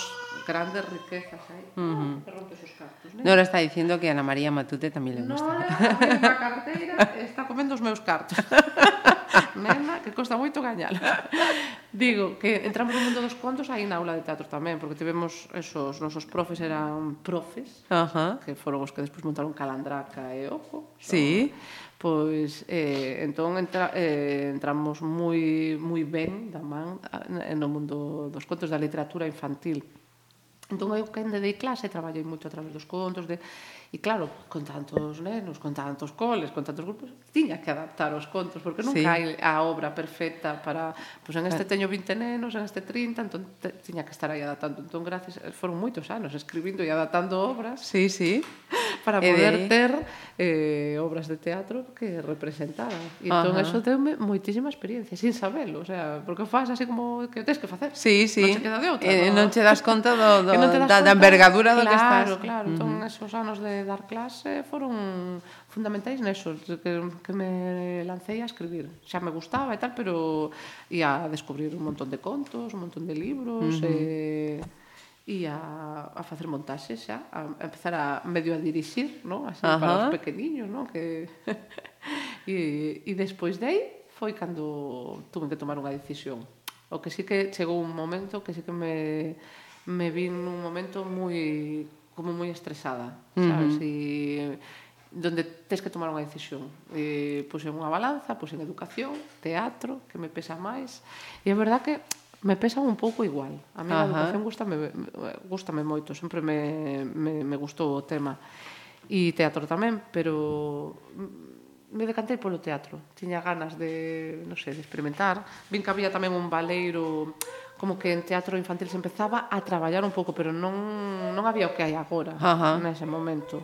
grandes riquezas aí. Uh -huh. Ah, rompes os cartos, né? Nora está dicindo que a Ana María Matute tamén le gusta. Nora, a carteira está comendo os meus cartos. Nena, que costa moito gañala. Digo, que entramos no mundo dos contos aí na aula de teatro tamén, porque tivemos esos nosos profes eran profes, uh -huh. que foron os que despois montaron Calandraca e Ojo. Sí pois eh, entón entra, eh, entramos moi moi ben da man eh, no mundo dos contos da literatura infantil. Entón eu que dei clase traballei moito a través dos contos de E claro, con tantos nenos, con tantos coles, con tantos grupos, tiña que adaptar os contos, porque nunca sí. hai a obra perfecta para, pois en este eh. teño 20 nenos, en este 30, entón te, tiña que estar aí adaptando. Entón, gracias, eh, foron moitos anos escribindo e adaptando obras. Sí, sí. Para poder eh, ter eh, obras de teatro que representaran. E entón, uh eso deume moitísima experiencia, sin sabelo, o sea, porque faz así como que tens que facer. Sí, sí. Non se queda de outra. Eh, non che das conta do, do, non das da, conta. da envergadura do que estás. Claro, claro. Entón, esos anos de dar clase foron fundamentais neso, que, que me lancei a escribir. Xa me gustaba e tal, pero ia a descubrir un montón de contos, un montón de libros, uh eh, -huh. e e a, a facer montaxes xa, a, a empezar a medio a dirixir, no? Así Ajá. para os pequeniños, no? Que e, e despois de aí foi cando tuve que tomar unha decisión. O que sí que chegou un momento que sí que me me vin nun momento moi como moi estresada, sabes? Uh -huh. E donde tes que tomar unha decisión. Eh, pois en unha balanza, pois en educación, teatro, que me pesa máis. E é verdad que me pesa un pouco igual. A mí Ajá. a educación gustame, gustame moito, sempre me, me, me gustou o tema. E teatro tamén, pero me decantei polo teatro. Tiña ganas de, non sei, de experimentar. Vin que había tamén un baleiro como que en teatro infantil se empezaba a traballar un pouco, pero non, non había o que hai agora Ajá. nese momento.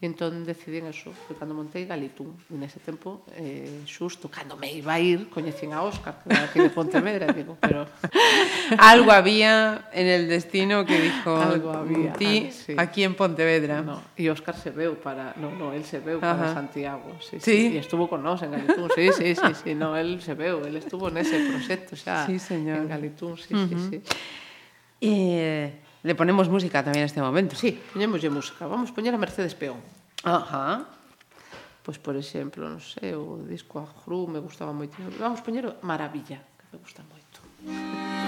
E entón decidín eso, foi cando montei Galitún. E nese tempo, eh, xusto, cando me iba a ir, coñecín a Óscar, que era aquí de Pontevedra, digo, pero... Algo había en el destino que dijo Algo había, ti ah, sí. aquí en Pontevedra. No, e Óscar se veu para... No, no, él se veu para Ajá. Santiago. Sí, sí. sí. E estuvo con nós en Galitún. Sí, sí, sí, sí, no, él se veu, él estuvo nese proxecto xa sí, señor. en Galitún. Sí, uh -huh. sí, sí. Eh, Le ponemos música tamén neste momento. Sí, poñemoslle música. Vamos poñer a Mercedes Peón. Ajá. Pois, por exemplo, non sei, o disco Ajru me gustaba moito. Vamos poñer Maravilla, que me gusta moito. Música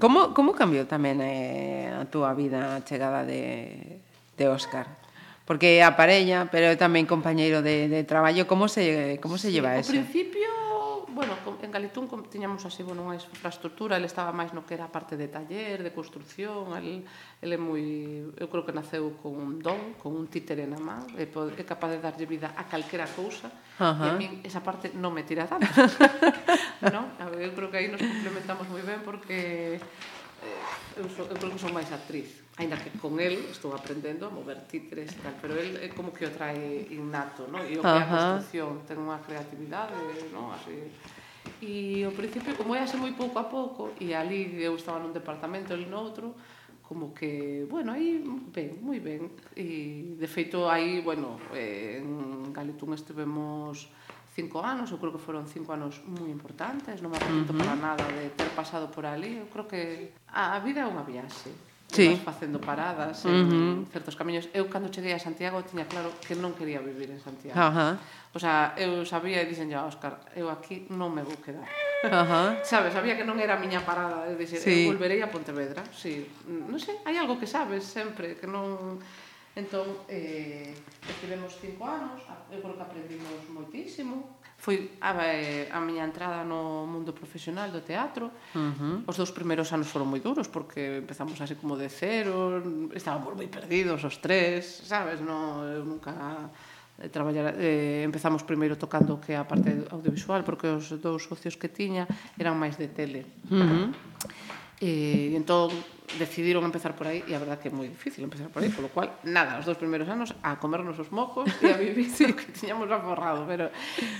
Como, como cambiou tamén eh, a túa vida a chegada de, de Óscar? Porque a parella, pero tamén compañeiro de, de traballo, como se, como se sí, eso? Ao principio bueno, en Galitún tiñamos así, bueno, unha infraestructura, ele estaba máis no que era a parte de taller, de construcción, el, ele é moi, eu creo que naceu con un don, con un títere na man, é, é capaz de darlle vida a calquera cousa, uh -huh. e a min esa parte non me tira tanto. no? A ver, eu creo que aí nos complementamos moi ben porque eh, eu, so, eu creo que son máis actriz, ainda que con el estou aprendendo a mover títeres e tal, pero el é como que o trae innato, non? E o que é a construcción, ten unha creatividade, non? Así. E ao principio, como é así moi pouco a pouco, e ali eu estaba nun departamento, el noutro, como que, bueno, aí ben, moi ben. E de feito aí, bueno, eh, en Galitún estivemos cinco anos, eu creo que foron cinco anos moi importantes, non me arrepento uh -huh. para nada de ter pasado por ali, eu creo que a, a vida é unha viaxe sí. facendo paradas en uh -huh. certos camiños. Eu, cando cheguei a Santiago, tiña claro que non quería vivir en Santiago. Uh -huh. O sea, eu sabía e dixen, a ah, Óscar, eu aquí non me vou quedar. Uh -huh. sabes, sabía que non era a miña parada. de dixen, sí. eu volverei a Pontevedra. Sí. Non sei, hai algo que sabes sempre, que non... Entón, eh, estivemos cinco anos, eu creo que aprendimos moitísimo, foi a, eh, a miña entrada no mundo profesional do teatro. Uh -huh. Os dous primeiros anos foron moi duros porque empezamos así como de cero, estábamos moi perdidos os tres, sabes, no eu nunca eh, traballar eh, empezamos primeiro tocando que a parte audiovisual porque os dous socios que tiña eran máis de tele. Uh -huh. E entón decidiron empezar por aí e a verdad que é moi difícil empezar por aí, polo cual nada, os dous primeiros anos a comernos os mocos e a vivir sí. que tiñamos aforrado, pero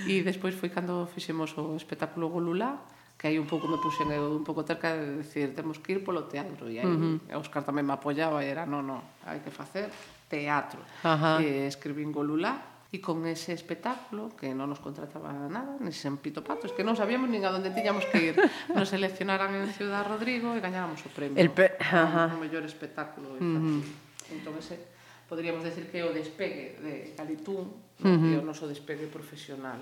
e despois foi cando fixemos o espectáculo Golulá, que aí un pouco me puxen eu un pouco terca de decir, temos que ir polo teatro e aí uh -huh. Óscar tamén me apoiaba e era, no, no, hai que facer teatro. Uh -huh. E escribín Golulá E con ese espectáculo, que non nos contrataba nada, nese sen Pito Patos, que non sabíamos nin a onde tiñamos que ir, nos seleccionaran en Ciudad Rodrigo e gañáramos o premio. El pe... Ajá. O mellor espectáculo infantil. Mm -hmm. Entón, ese, eh, podríamos decir que é o despegue de Galitún, uh -huh. e o noso despegue profesional.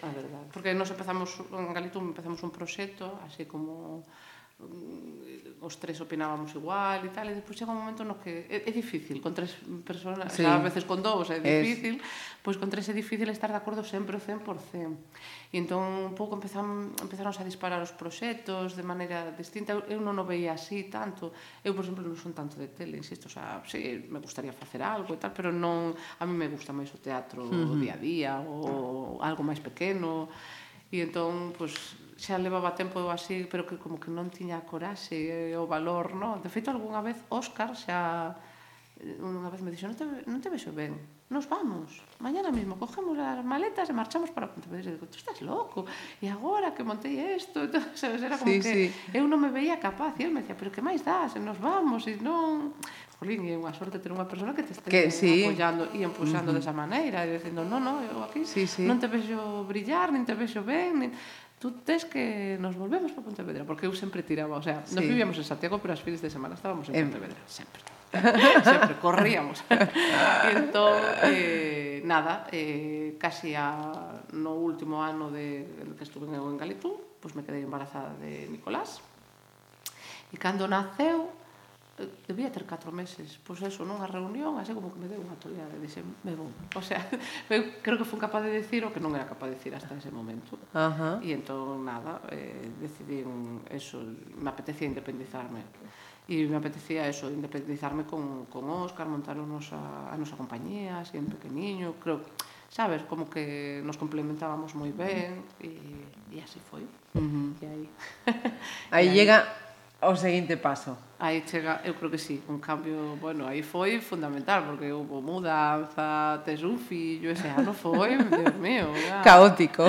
A verdade. Porque nos empezamos, en Galitún empezamos un proxecto, así como os tres opinábamos igual e tal, e despois chega un momento no que é, é difícil, con tres personas, sí. o a veces con dous é difícil, es... pois con tres é difícil estar de acordo sempre o 100%. E entón un pouco empezamos, empezamos a disparar os proxectos de maneira distinta, eu non o veía así tanto, eu, por exemplo, non son tanto de tele, insisto, o sea, sí, me gustaría facer algo e tal, pero non, a mí me gusta máis o teatro, uh -huh. o día a día, ou algo máis pequeno, E entón, pois, xa levaba tempo así, pero que como que non tiña coraxe e o valor, non? De feito, algunha vez Óscar xa unha vez me dixo, non te, non te vexo ben, nos vamos, mañana mismo cogemos as maletas e marchamos para Pontevedra. E digo, tú estás loco, e agora que montei isto, sabes, era como sí, que sí. eu non me veía capaz, e el me dicía, pero que máis dá, se nos vamos, e non... Jolín, é unha sorte ter unha persona que te este que, sí. apoyando e empuxando uh -huh. desa maneira, e dicendo, non, non, eu aquí sí, sí. non te vexo brillar, nin te vexo ben, nin tú tes que nos volvemos para Pontevedra, porque eu sempre tiraba, o sea, sí. nos vivíamos en Santiago, pero as fines de semana estábamos en, en... Pontevedra, sempre. sempre corríamos. entón, eh, nada, eh, casi a, no último ano de, que estuve en Galitú, pois pues me quedei embarazada de Nicolás. E cando naceu, debía ter 4 meses, pois eso, nunha reunión, así como que me deu unha toleada, dixe, me vou. O sea, eu creo que fun capaz de decir o que non era capaz de decir hasta ese momento. Ajá. E entón, nada, eh, decidí un, eso, me apetecía independizarme. E me apetecía eso, independizarme con, con Óscar, montar a nosa, a nosa compañía, así en pequeniño, creo sabes, como que nos complementábamos moi ben e, e así foi. Uh -huh. E aí. aí, aí llega o seguinte paso. Aí chega, eu creo que sí, un cambio, bueno, aí foi fundamental, porque houve mudanza, tes un fillo, ese ano foi, Dios mío. Ya. Caótico.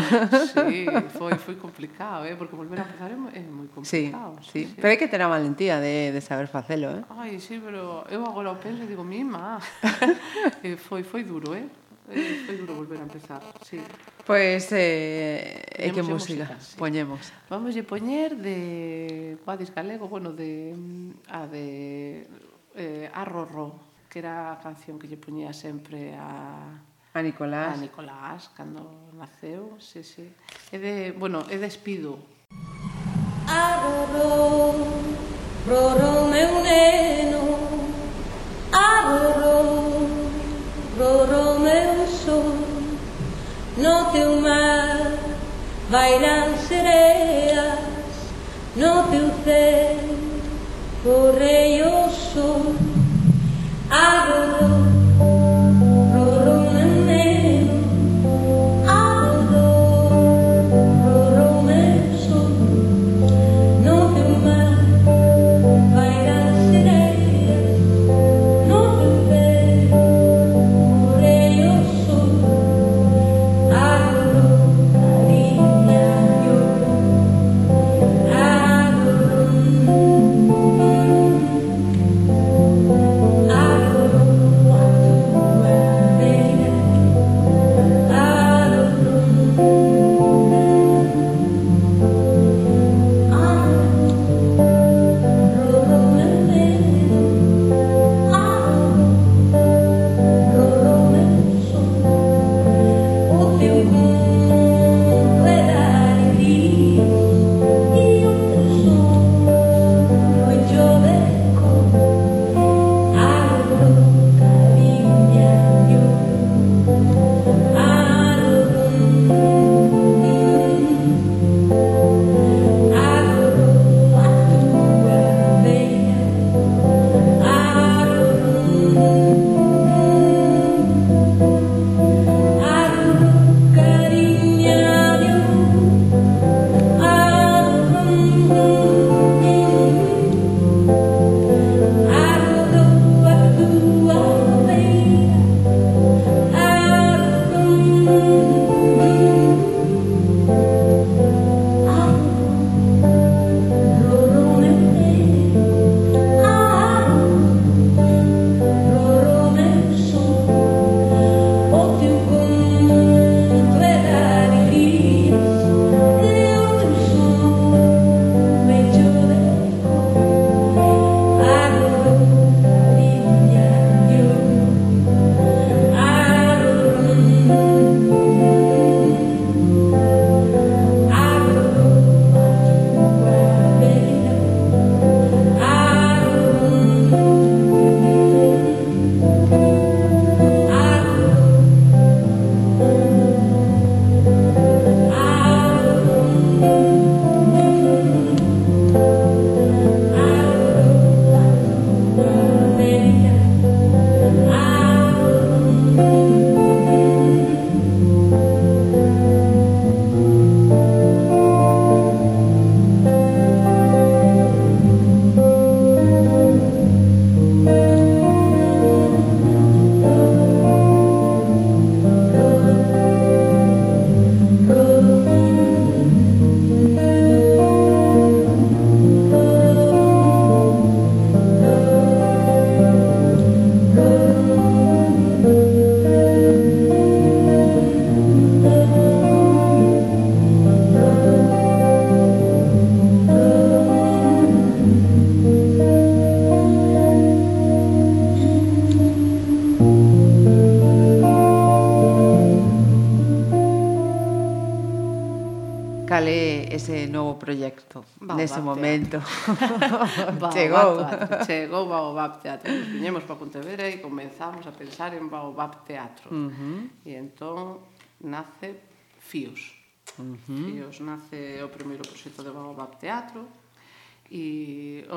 Sí, foi, foi complicado, eh, porque volver a empezar é, é moi complicado. Sí, sí. sí, pero hai que ter a valentía de, de saber facelo, eh. Ai, sí, pero eu agora o penso e digo, mima, eh, foi, foi duro, eh eh, foi duro volver a empezar, sí. Pois, pues, eh, eh e que música, música sí. poñemos? Vamos a poñer de Badis Galego, bueno, de, a de eh, Arrorro, que era a canción que lle poñía sempre a... A Nicolás. A Nicolás, cando naceu, sí, sí. É de, bueno, é de Espido. Arrorro, rorro meu neno, arrorro, rorro meu sol No teu mar bailan sereas. No teu céu corre o sol nese momento. chegou. Teatro. Chegou Baobab Teatro. Nos viñemos para Pontevedra e comenzamos a pensar en Baobab Teatro. Uh -huh. E entón nace Fíos. Uh -huh. Fíos nace o primeiro proxecto de Baobab Teatro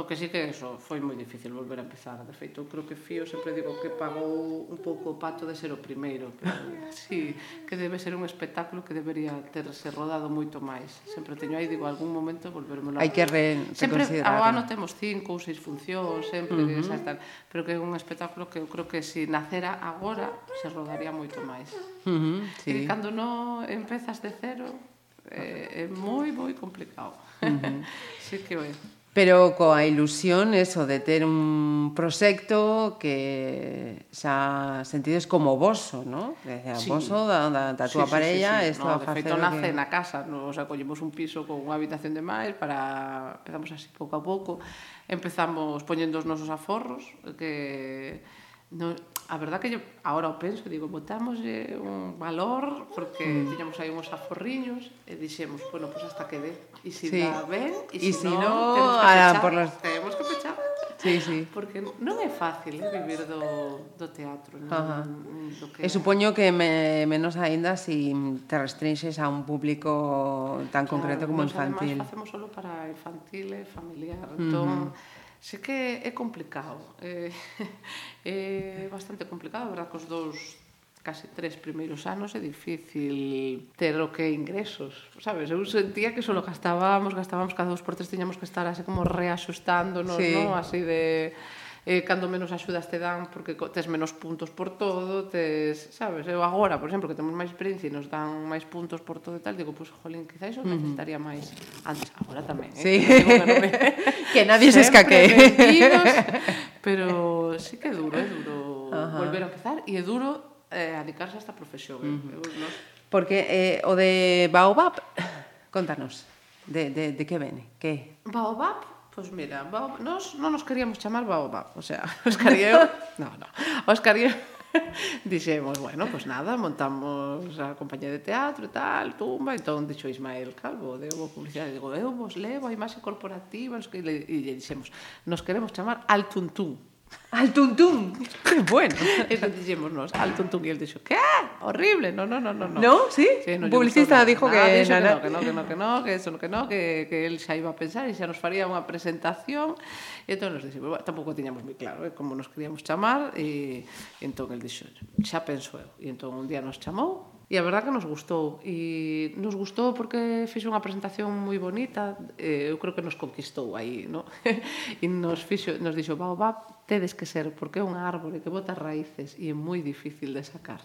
o que sí que eso foi moi difícil volver a empezar. De feito, eu creo que Fío sempre digo que pagou un pouco o pato de ser o primeiro. Que, sí, que debe ser un espectáculo que debería terse rodado moito máis. Sempre teño aí, digo, algún momento volvermelo a... Hai que re Sempre, ao ano temos cinco ou seis funcións, sempre, uh -huh. tal, pero que é un espectáculo que eu creo que se si nacera agora se rodaría moito máis. Uh -huh, sí. E cando non empezas de cero, é, é moi moi complicado. Uh -huh. sí que é pero coa ilusión eso de ter un proxecto que xa sentides como voso, ¿no? Desde a sí. voso da, da, da túa sí, parella, sí, sí, sí. No, a facer feito nace que... na casa, no? o sea, collemos un piso con unha habitación de máis para empezamos así pouco a pouco, empezamos poñendo os nosos aforros que no, a verdad que yo, ahora o penso, digo, botamos un valor porque mm. tiñamos aí uns aforriños e dixemos, bueno, pues hasta que dé. E si sí. dá ben, e si, si no, no temos que ah, pechar. Por los... Temos que pechar. Sí, sí. Porque non é fácil eh, vivir do, do teatro. Non, Ajá. do que... E supoño que me, menos aínda si te restringes a un público tan claro, concreto como infantil. Además, facemos solo para infantil e familiar. Entón, uh -huh sé que é complicado, é, é bastante complicado, verdad, cos dous case tres primeiros anos é difícil ter o que ingresos, sabes? Eu sentía que só gastábamos, gastábamos cada dos por tres, tiñamos que estar así como reaxustándonos, sí. non? Así de eh, cando menos axudas te dan porque tes menos puntos por todo, tes, sabes, eu agora, por exemplo, que temos máis experiencia e nos dan máis puntos por todo e tal, digo, pois, pues, jolín, quizá iso necesitaría máis antes, agora tamén, eh? Sí. Que, non me... que nadie se escaque. Pero sí que é duro, é duro Ajá. volver a empezar e é duro eh, adicarse a esta profesión. Eh, uh -huh. eu, no... Porque eh, o de Baobab, contanos, de, de, de que vene? Que? Baobab Pois pues mira, baobab, nos non nos queríamos chamar baobab, o sea, Óscar e eu, no, no, Óscar e eu dixemos, bueno, pois pues nada, montamos a compañía de teatro e tal, tumba, entón dixo Ismael Calvo, deu a publicidade, digo, eu vos levo a imaxe corporativa, e, le, e dixemos, nos queremos chamar Altuntún, Al tuntún. Qué bueno. Eso dixemos nós, al tuntún. E el dixo, que? Horrible. No, no, no, no. No, no sí? sí no, publicista dijo nada, que... Nada, que, no, que no, que no, que eso, que no, que, que el xa iba a pensar e xa nos faría unha presentación. E entón nos dixemos, bueno, tampouco tiñamos moi claro eh, como nos queríamos chamar. E entón el dixo, xa penso eu. E entón un día nos chamou E a verdad que nos gustou. E nos gustou porque fixo unha presentación moi bonita, eh, eu creo que nos conquistou aí, no? e nos, fixo, nos dixo, baobab, tedes que ser, porque é un árbore que bota raíces e é moi difícil de sacar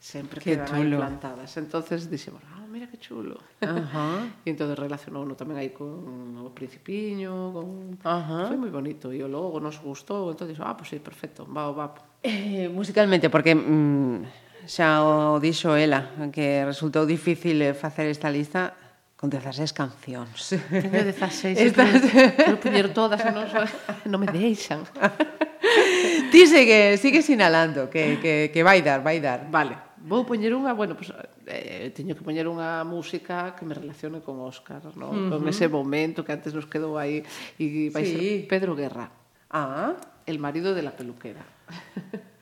sempre que quedan chulo. plantadas. Entonces dixemos, ah, mira que chulo. Uh e entón relacionouno tamén aí con o principiño, con... Ajá. Foi moi bonito e o logo nos gustou, entón dixo, ah, pois pues sí, perfecto, va, va. Eh, musicalmente, porque mm, xa o dixo ela, que resultou difícil eh, facer esta lista con 16 cancións. Teño 16, Estas... quero poñer todas, non, non me deixan. Ti sigue, sigue sinalando que, que, que vai dar, vai dar. Vale, vou poñer unha, bueno, pues, eh, teño que poñer unha música que me relacione con Óscar, ¿no? Uh -huh. con ese momento que antes nos quedou aí, e vai sí. ser Pedro Guerra. Ah. El marido de la peluquera.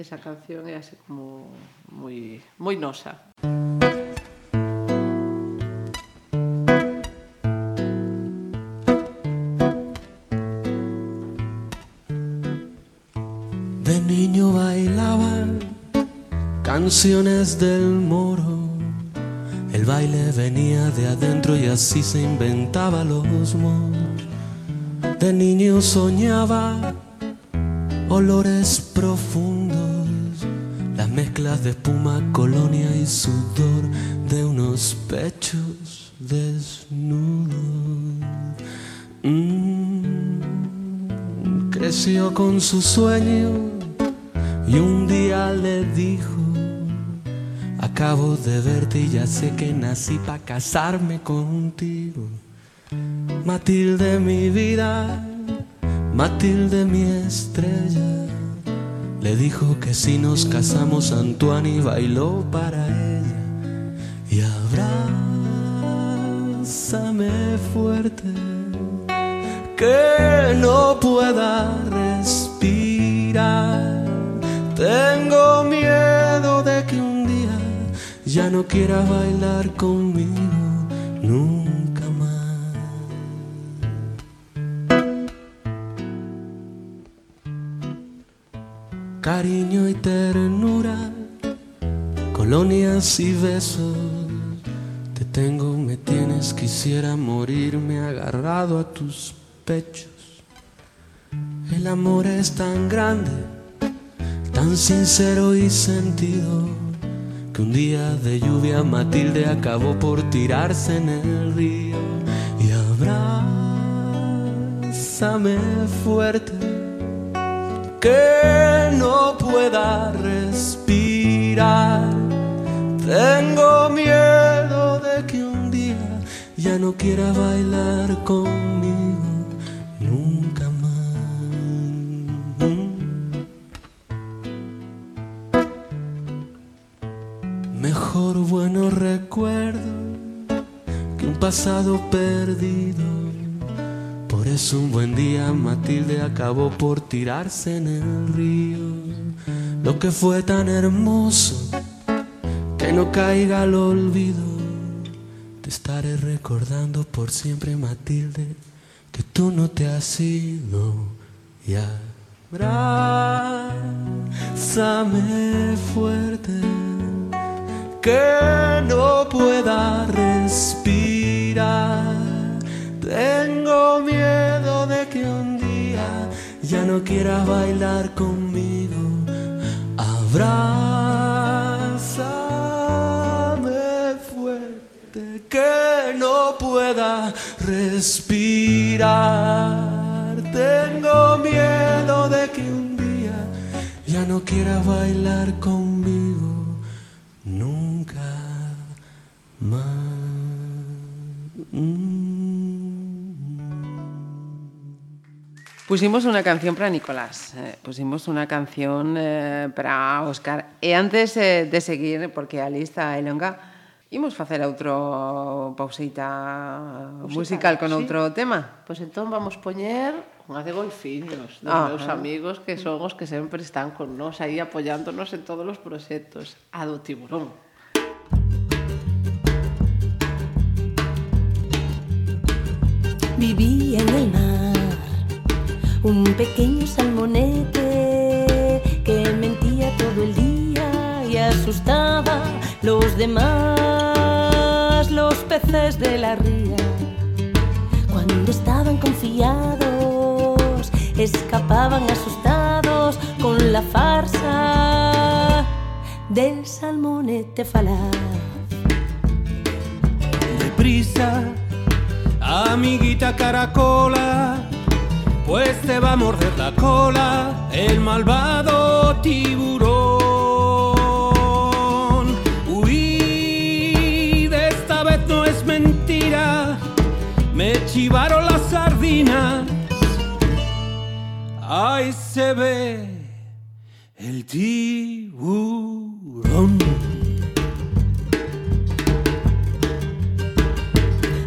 Esa canción é así como moi moi nosa. De niño bailaba canciones del moro. El baile venía de adentro y así se inventaba los moros. De niño soñaba olores profundos, las mezclas de espuma, colonia y sudor de unos pechos desnudos. Mm, creció con su sueño y un día le dijo, acabo de verte y ya sé que nací para casarme contigo. Matilde mi vida, Matilde mi estrella, le dijo que si nos casamos Antoine bailó para ella y abrázame fuerte que no pueda respirar. Tengo miedo de que un día ya no quiera bailar conmigo nunca Cariño y ternura, colonias y besos. Te tengo, me tienes, quisiera morirme agarrado a tus pechos. El amor es tan grande, tan sincero y sentido, que un día de lluvia Matilde acabó por tirarse en el río. Y abrázame fuerte, que no pueda respirar. Tengo miedo de que un día ya no quiera bailar conmigo. nunca más. mejor buenos recuerdos que un pasado perdido. Por eso un buen día Matilde acabó por tirarse en el río. Lo que fue tan hermoso que no caiga al olvido. Te estaré recordando por siempre, Matilde, que tú no te has ido. Y abrázame fuerte, que no pueda respirar. Tengo miedo de que un día ya no quieras bailar conmigo. Abrázame fuerte que no pueda respirar. Tengo miedo de que un día ya no quiera bailar conmigo. Nunca más. Pusimos una canción para Nicolás, eh, pusimos una canción eh, para Óscar. E antes eh, de seguir, porque a lista é longa, imos facer outro pauseita musical, musical con sí. outro tema. Pois pues entón vamos poñer unha de ah, golfiños, dos Ajá. Ah. meus amigos que son os que sempre están con nós aí apoiándonos en todos os proxectos. A do tiburón. Vivía en el mar un pequeño salmonete que mentía todo el día y asustaba los demás, los peces de la ría. Cuando estaban confiados, escapaban asustados con la farsa del salmonete falaz. Deprisa, amiguita caracola, pues te va a morder la cola el malvado tiburón. Huí, de esta vez no es mentira, me chivaron las sardinas. Ahí se ve el tiburón.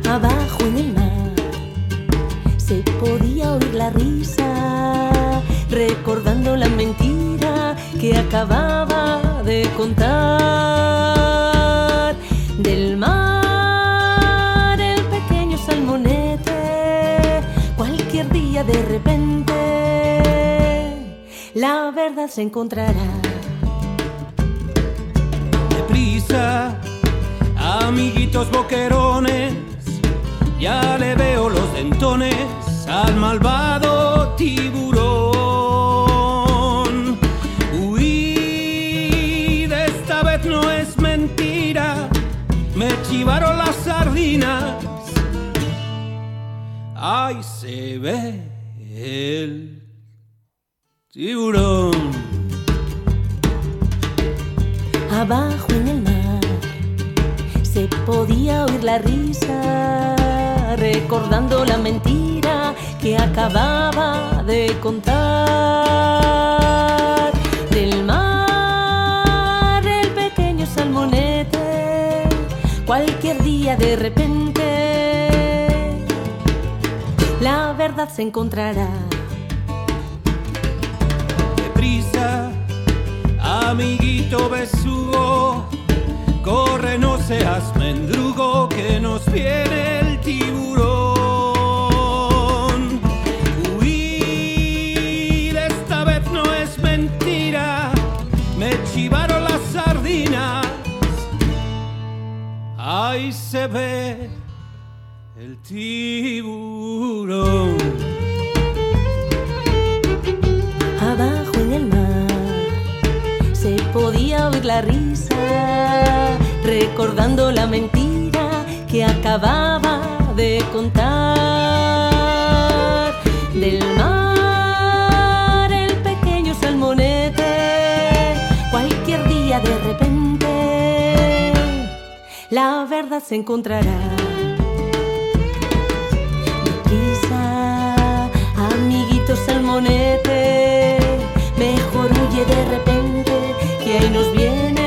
abajo en el recordando la mentira que acababa de contar del mar el pequeño salmonete cualquier día de repente la verdad se encontrará deprisa, amiguitos boquerones, ya le veo los dentones al malvado tiburón. Me chivaron las sardinas. Ahí se ve el tiburón. Abajo en el mar se podía oír la risa, recordando la mentira que acababa de contar. Del mar, cualquier día de repente, la verdad se encontrará. deprisa, amiguito besugo, corre, no seas mendrugo, que nos viene el tiburón. Ahí se ve el tiburón. Abajo en el mar se podía oír la risa, recordando la mentira que acababa de contar. La verdad se encontrará. Deprisa, amiguito salmonete, mejor huye de repente, que ahí nos viene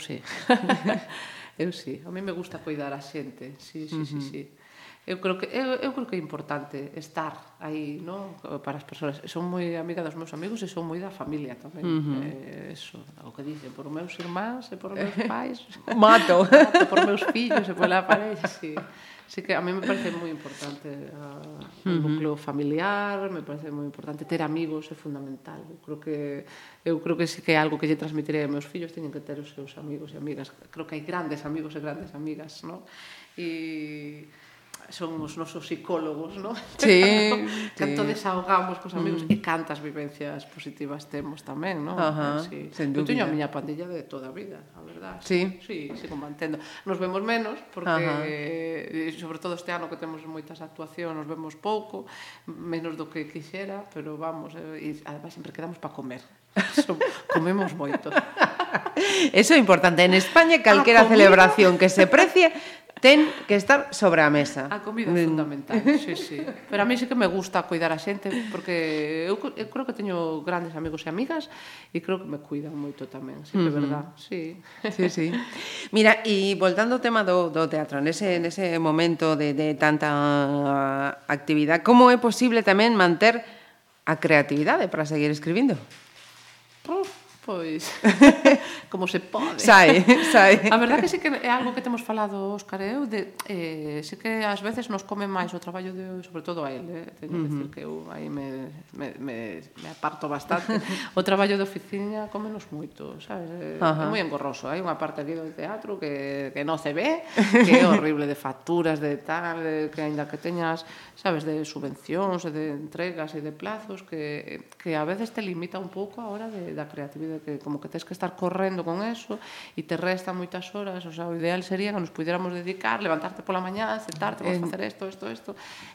sí. eu sí, a mí me gusta cuidar a xente. Sí, sí, uh -huh. sí, sí. Eu creo que eu, eu creo que é importante estar aí, non, para as persoas. Son moi amiga dos meus amigos e son moi da familia tamén. Uh -huh. eh, eso, o que dicen, por meus irmáns e por meus pais. Mato. Mato por meus fillos e pola parella, sí. Así que a mí me parece moi importante ah, a, o núcleo familiar, me parece moi importante ter amigos é fundamental. Eu creo que eu creo que sí que é algo que lle transmitiré a meus fillos, teñen que ter os seus amigos e amigas. Creo que hai grandes amigos e grandes amigas, non? E son os nosos psicólogos, non? Sí, canto, sí. desahogamos cos amigos mm. e cantas vivencias positivas temos tamén, non? Ajá, eh, sí. sen. Eu teño a miña pandilla de toda a vida, a verdad. Sí? Sí, sigo mantendo. Nos vemos menos, porque, Ajá. Eh, sobre todo este ano que temos moitas actuacións, nos vemos pouco, menos do que quixera, pero vamos, eh, e además sempre quedamos para comer. Comemos moito. Eso é importante. En España, calquera ah, celebración que se precie ten que estar sobre a mesa. A comida é mm. fundamental, sí, sí. Pero a mí sí que me gusta cuidar a xente, porque eu, eu creo que teño grandes amigos e amigas e creo que me cuidan moito tamén, sí, que é mm-hmm. verdad, sí. Sí, sí. Mira, e voltando ao tema do, do teatro, nese, nese momento de, de tanta actividade, como é posible tamén manter a creatividade para seguir escribindo? Pois, Pois, como se pode. Sai, sai. A verdade que sí que é algo que temos falado, Óscar e eu, de, eh, sí que ás veces nos come máis o traballo, de, sobre todo a él, eh, teño uh -huh. que decir que eu aí me, me, me, me aparto bastante. o traballo de oficina cómenos moito, sabes? Uh -huh. É moi engorroso. Hai unha parte aquí do teatro que, que non se ve, que é horrible de facturas, de tal, de, que aínda que teñas, sabes, de subvencións, de entregas e de plazos, que, que a veces te limita un pouco a hora de, da creatividade que como que tens que estar correndo con eso e te resta moitas horas, o sea, o ideal sería que nos pudiéramos dedicar, levantarte pola mañá, sentarte, vamos eh, facer isto, isto, isto,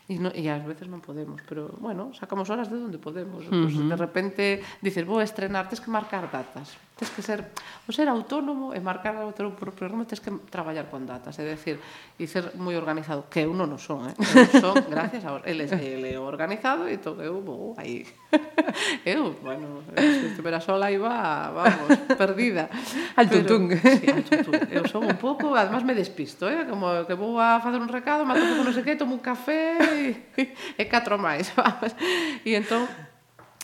e no, e ás veces non podemos, pero bueno, sacamos horas de onde podemos, uh -huh. pues, de repente dices, vou estrenar, tens que marcar datas, Tens que ser, o ser autónomo e marcar o teu propio ritmo, tens que traballar con datas, é decir, e ser moi organizado, que eu non o son, eh? eu son gracias a ele, ele organizado e todo eu vou aí. Eu, bueno, se estivera sola iba, vamos, perdida. Al tutún. Sí, al tutún. Eu son un pouco, además me despisto, eh? como que vou a facer un recado, me atopo con non sei que, tomo un café e, e catro máis, vamos. E entón,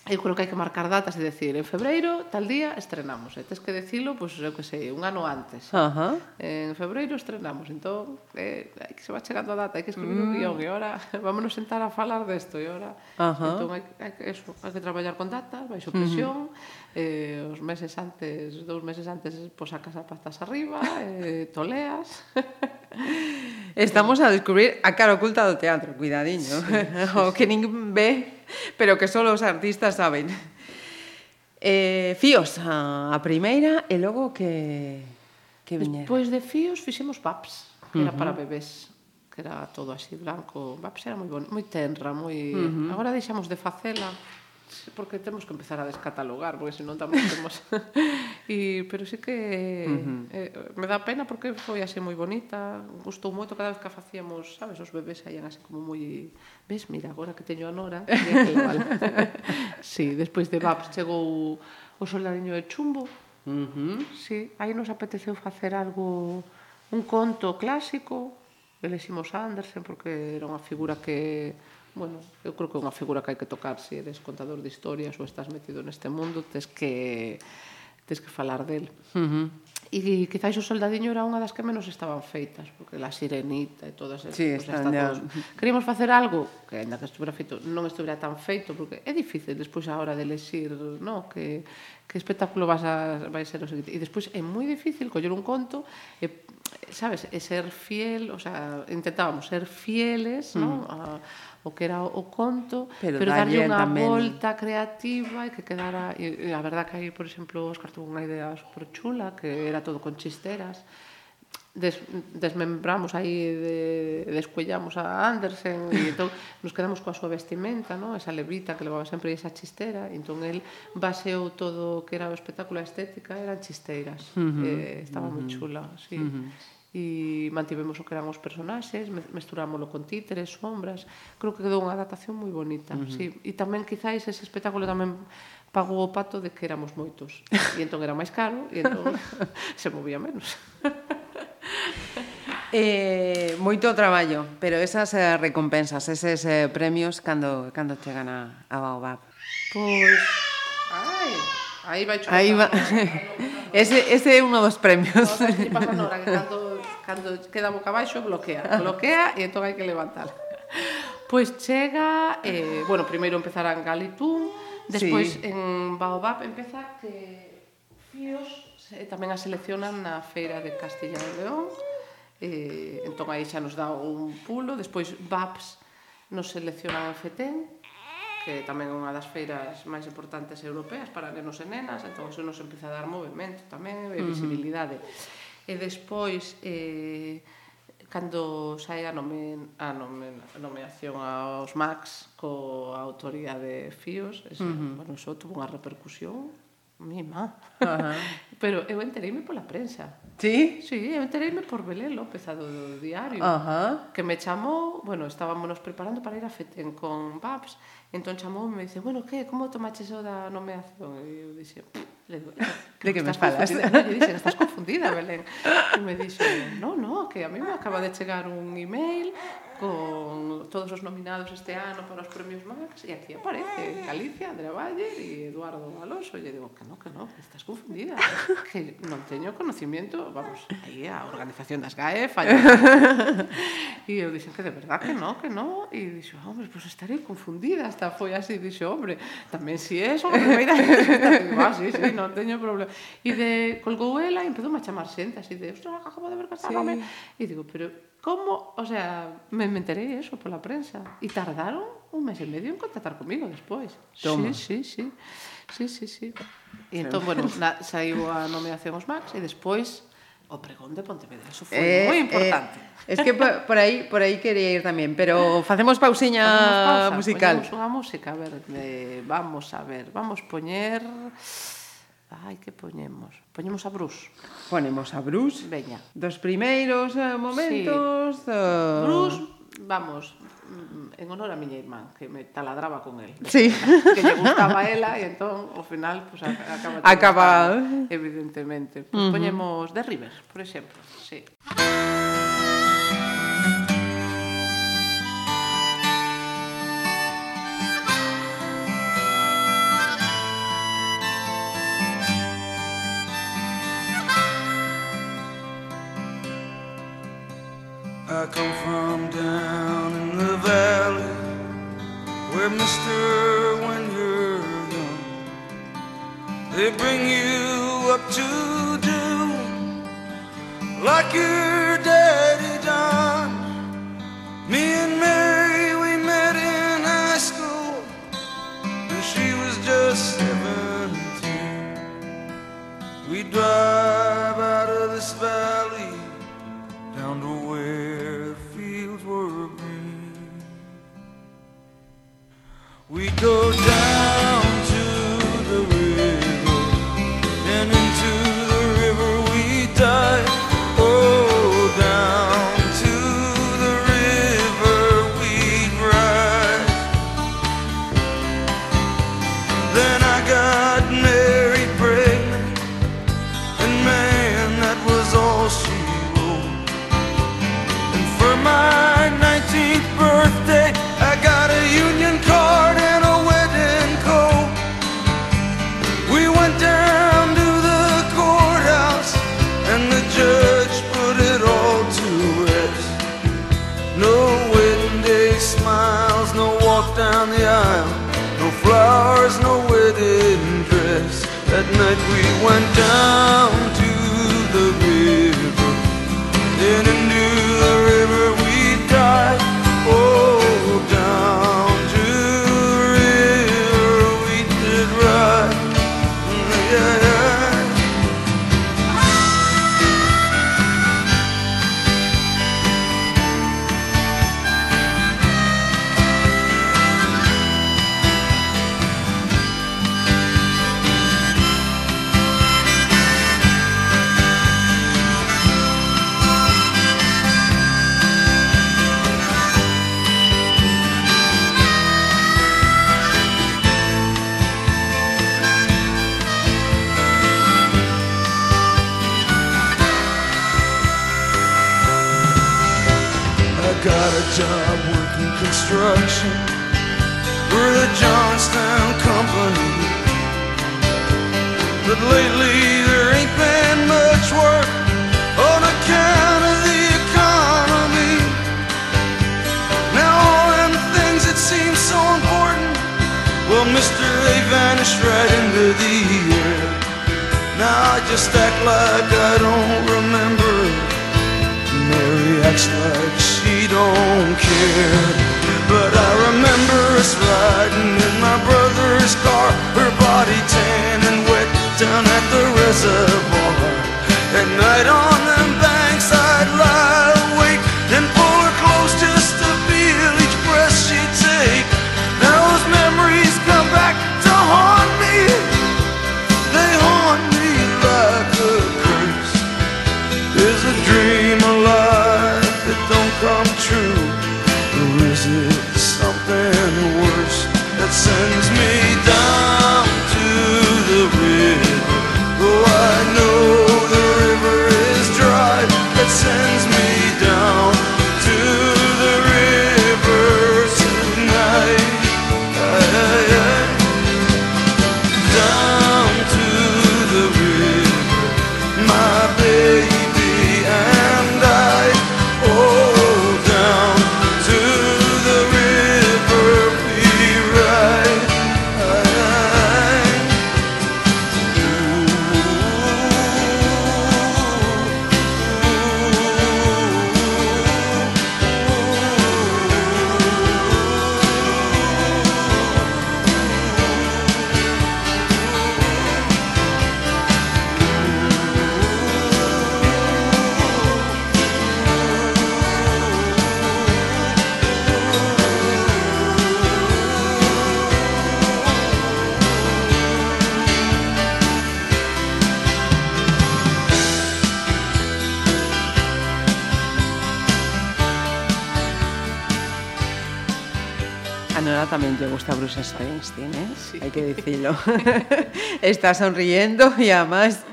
eu creo que hai que marcar datas e decir en febreiro tal día estrenamos e tes que decilo, pois eu que sei, un ano antes uh -huh. en febreiro estrenamos entón, eh, hai que se va chegando a data hai que escribir mm. un guión e ahora vámonos sentar a falar desto e ahora uh -huh. entón hai, hai, que, eso, hai que traballar con datas baixo mm-hmm. presión uh -huh. eh, os meses antes, dous meses antes pois a casa patas arriba eh, toleas Estamos a descubrir a cara oculta do teatro, cuidadiño. Sí, sí, sí. o que nin ve pero que só os artistas saben. Eh, fíos a, a primeira e logo que que viñera. Despois de fíos fixemos paps, que era uh -huh. para bebés, que era todo así blanco, paps era moi bon, moi tenra, moi uh -huh. agora deixamos de facela porque temos que empezar a descatalogar, porque senón tamén temos... e, pero sí que uh -huh. eh, me dá pena porque foi así moi bonita, gustou moito cada vez que a facíamos, sabes, os bebés saían así como moi... Ves, mira, agora que teño a Nora, que igual. sí, despois de Babs chegou o solariño de chumbo, Uh -huh. Sí, aí nos apeteceu facer algo un conto clásico, elegimos Andersen porque era unha figura que bueno, eu creo que é unha figura que hai que tocar se eres contador de historias ou estás metido neste mundo, tes que tes que falar del. Uh -huh. E quizáis o soldadiño era unha das que menos estaban feitas, porque la sirenita e todas esas sí, pues, están todos... Queríamos facer algo que aínda que estuvera feito, non estuvera tan feito, porque é difícil despois a hora de elegir, no, que que espectáculo vas a vai ser o seguinte. E despois é moi difícil coller un conto e sabes, e ser fiel, o sea, intentábamos ser fieles, uh -huh. non? A o que era o conto, pero, pero darlle unha tamén... volta creativa e que quedara... E, e a verdad que aí, por exemplo, Óscar tuvo unha idea super chula, que era todo con chisteras, des, desmembramos aí de, descuellamos a Andersen e entón nos quedamos coa súa vestimenta no? esa levita que levaba sempre esa chistera entón el baseou todo o que era o espectáculo a estética eran chisteiras uh -huh, eh, estaba uh -huh. moi chula sí. uh -huh e mantivemos o que eran os personaxes, mesturámoslo con títeres, sombras, creo que quedou unha adaptación moi bonita. Uh -huh. sí. E tamén quizáis ese espectáculo tamén pagou o pato de que éramos moitos. E entón era máis caro e entón se movía menos. eh, moito traballo, pero esas eh, recompensas, eses eh, premios cando cando chegan a, a Baobab. Pois ai, aí vai chocar. Aí va. Ese, ese é un dos premios. E pasa Nora que cando cando queda boca abaixo bloquea, bloquea e entón hai que levantala. Pois chega, eh, bueno, primeiro empezarán Galitún, despois sí. en Baobab empeza que Fíos eh, tamén a seleccionan na feira de Castilla e León, eh, entón aí xa nos dá un pulo, despois Babs nos seleccionan en Fetén, que tamén é unha das feiras máis importantes europeas para nenos e nenas, entón eso nos empeza a dar movimento tamén e visibilidade. Uh -huh e despois eh, cando sai a, nome, a nome, a nomeación aos Max co autoría autoridade de Fíos, ese, uh -huh. bueno, iso tuvo unha repercusión mima. Uh -huh. Pero eu entereime pola prensa. Sí? Sí, eu entereime por Belén López, a do, do diario, uh -huh. que me chamou, bueno, estábamos preparando para ir a Feten con Babs, entón chamou e me dice, bueno, que, como tomaches o da nomeación? E eu dixe, Le digo, de que me falas? Confundida. No, lle dixen, estás confundida, Belén. E me dixo, no, no, que a mí me acaba de chegar un email con todos os nominados este ano para os premios Max e aquí aparece Galicia, Andrea Valle e Eduardo Alonso e digo, que no, que no, que estás confundida que non teño conocimiento vamos, aí a organización das GAE falla. E eu dixen que de verdad que no, que no e dixo, ah, hombre, pois pues estaré confundida hasta foi así, dixo, hombre, tamén si é son primeira digo, ah, sí, sí, non teño problema e de colgou ela e empezou a chamar xente así de, ostras, acabo de ver casarme sí. e digo, pero como, O sea, me, me enteré eso por la prensa. Y tardaron un mes y medio en contactar conmigo despois. Toma. Sí, sí, sí. Sí, sí, sí. E entón, bueno, na, saiu a nomeación os Max e despois o pregón de Pontevedra. Eso foi eh, moi eh, importante. Eh, es que por, por aí por aí quería ir tamén, pero facemos pausiña facemos pausa, musical. Poñemos unha música, a ver, de, vamos a ver, vamos poñer Ai, que poñemos? Poñemos a Bruce. Ponemos a Bruce. Veña. Dos primeiros eh, momentos... Sí. Uh... Bruce, vamos, mm, en honor a miña irmán, que me taladraba con el. Sí. Que lle gustaba ela e entón, ao final, pues, acaba... Acaba... Evidentemente. Pues, uh -huh. Poñemos The River, por exemplo. Sí. Come from down in the valley where mister when you're young they bring you up to do like your But I remember us riding in my brother's car, her body tan and wet down at the reservoir. At night on tranquilo. Está sonriendo y además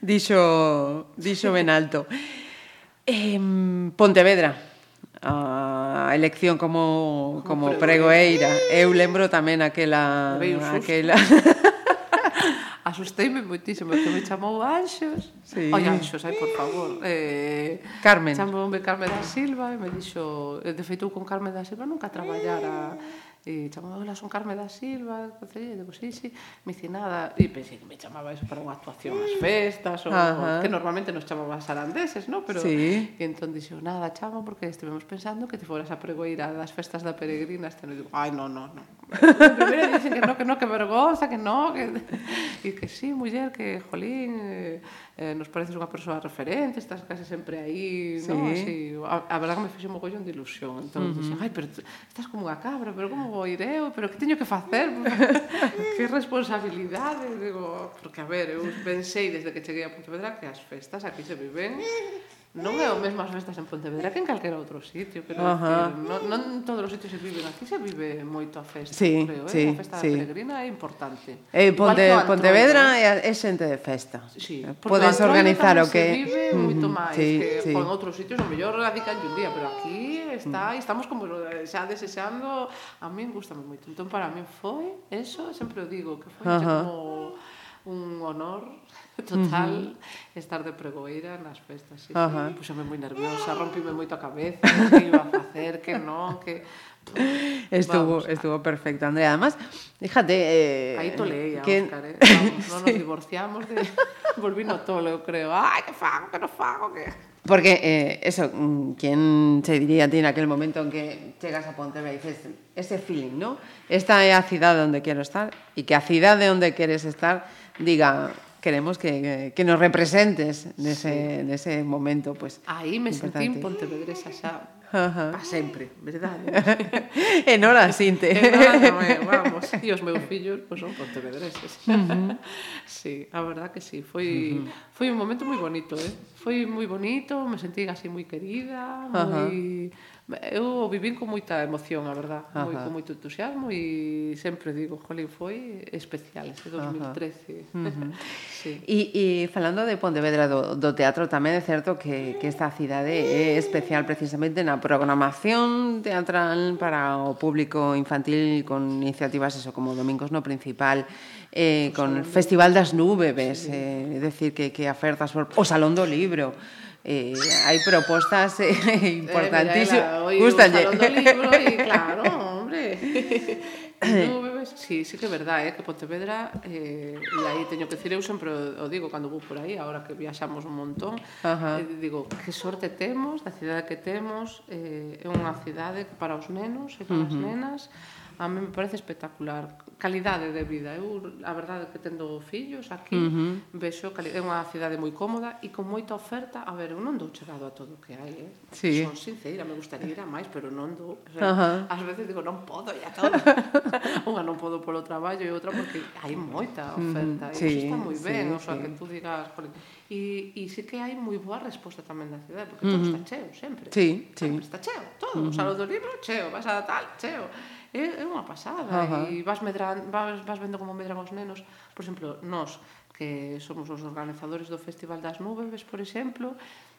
dicho, dicho en alto. Eh, Pontevedra, a elección como, como, como pregoeira. Eu lembro tamén aquela... aquela... Asusteime moitísimo, que me chamou Anxos. Sí. Oi, Anxos, ai, por favor. Eh, Carmen. Chamoume Carmen da Silva e me dixo... Eh, De feito, con Carmen da Silva nunca traballara E chamaba, hola, son Carmen da Silva, concelleira, digo, sí, sí, me dice nada. E pensei que me chamaba eso para unha actuación ás festas, ou, Ajá. que normalmente nos chamaba sarandeses, non? Pero, sí. E entón dixo, nada, chamo, porque estivemos pensando que te foras a pregoira das festas da peregrina, este e digo, ai, no, no, no, Primeiro dicen que no, que no, que vergonza, que no, que... E que sí, muller, que, jolín, eh, eh, nos pareces unha persoa referente, estás case sempre aí, sí. non? Así, a, a verdad que me fixe mogollón de ilusión. Entón, uh -huh. dixen, ai, pero estás como unha cabra, pero como vou ir eu? Pero que teño que facer? que responsabilidade? Digo, porque, a ver, eu pensei desde que cheguei a Pontevedra que as festas aquí se viven Non é o mesmo as festas en Pontevedra que en calquera outro sitio, pero uh -huh. non, non todos os sitios se viven aquí, se vive moito a festa, sí, creo, eh? sí, eh? a festa sí. peregrina é importante. Eh, Ponte, Antroida, Pontevedra é, é xente de festa. Sí, eh, Podes organizar o que... Se vive uh -huh. moito máis sí, que sí. en outros sitios, o mellor radican un día, pero aquí está, uh -huh. estamos como xa desexando, a min gustame moito. Entón, para min foi, eso, sempre o digo, que foi uh -huh. como un honor total, uh -huh. estar de pregoeira nas festas, sí, uh -huh. sí, puxame moi nerviosa, rompime moito a cabeza, que iba a facer, que non, que... Estuvo, Vamos, estuvo perfecto, Andrea. Además, fíjate... Eh, Aí toleía, que... Óscar, eh? Vamos, non nos divorciamos de... Volví no tolo, eu creo. Ai, que fago, que non fago, que... Porque, eh, eso, mm, ¿quién se diría a ti en aquel momento en que llegas a Pontevedra y dices, ese feeling, ¿no? Esta é a cidade onde quero estar e que a cidade onde queres estar diga, queremos que, que nos representes nese, sí. nese momento. Pues, Aí me importante. en pontevedresa xa Ajá. pa sempre, verdade? en hora, Sinte. en hora, vamos, e os meus fillos pois, pues, son pontevedreses. Uh -huh. sí, a verdad que sí, foi, uh -huh. foi un momento moi bonito, eh? foi moi bonito, me sentí así moi querida, Ajá. moi eu vivín con moita emoción, a verdad, Ajá. moi con moito entusiasmo e sempre digo, jolín, foi especial ese 2013. Uh -huh. sí. E, e falando de Pontevedra do, do teatro tamén é certo que, que esta cidade é especial precisamente na programación teatral para o público infantil con iniciativas eso como Domingos no Principal eh, con o Festival das Núbeves, sí. eh, é dicir, que, que afertas por, o Salón do Libro, eh, hai propostas eh, importantísimas. Eh, Gustalle. O Salón do Libro, e claro, hombre. Núbeves, sí, sí que é verdade, eh, que Pontevedra, eh, e aí teño que decir, eu sempre o digo cando vou por aí, agora que viaxamos un montón, Ajá. eh, digo, que sorte temos, da cidade que temos, eh, é unha cidade que para os nenos e para uh -huh. as nenas, a mí me parece espectacular. Calidade de vida. Eu, a verdade, é que tendo fillos aquí, uh -huh. vexo calidade. É unha cidade moi cómoda e con moita oferta. A ver, eu non dou chegado a todo o que hai, eh? Sí. Son sincera, me gustaría ir a máis, pero non dou. O sea, uh -huh. Ás veces digo, non podo ir a todo. unha non podo polo traballo e outra porque hai moita oferta. Uh -huh. E sí, está moi ben, sí, o sea, sí. que tú digas... E, e sí que hai moi boa resposta tamén da cidade, porque uh -huh. todo está cheo, sempre. Sí, sí. Sempre está cheo, todo. Uh -huh. O salón do libro, cheo. Vas a tal, cheo é, é unha pasada uh -huh. e vas, medran, vas, vas vendo como medran os nenos por exemplo, nós que somos os organizadores do Festival das Nubes por exemplo,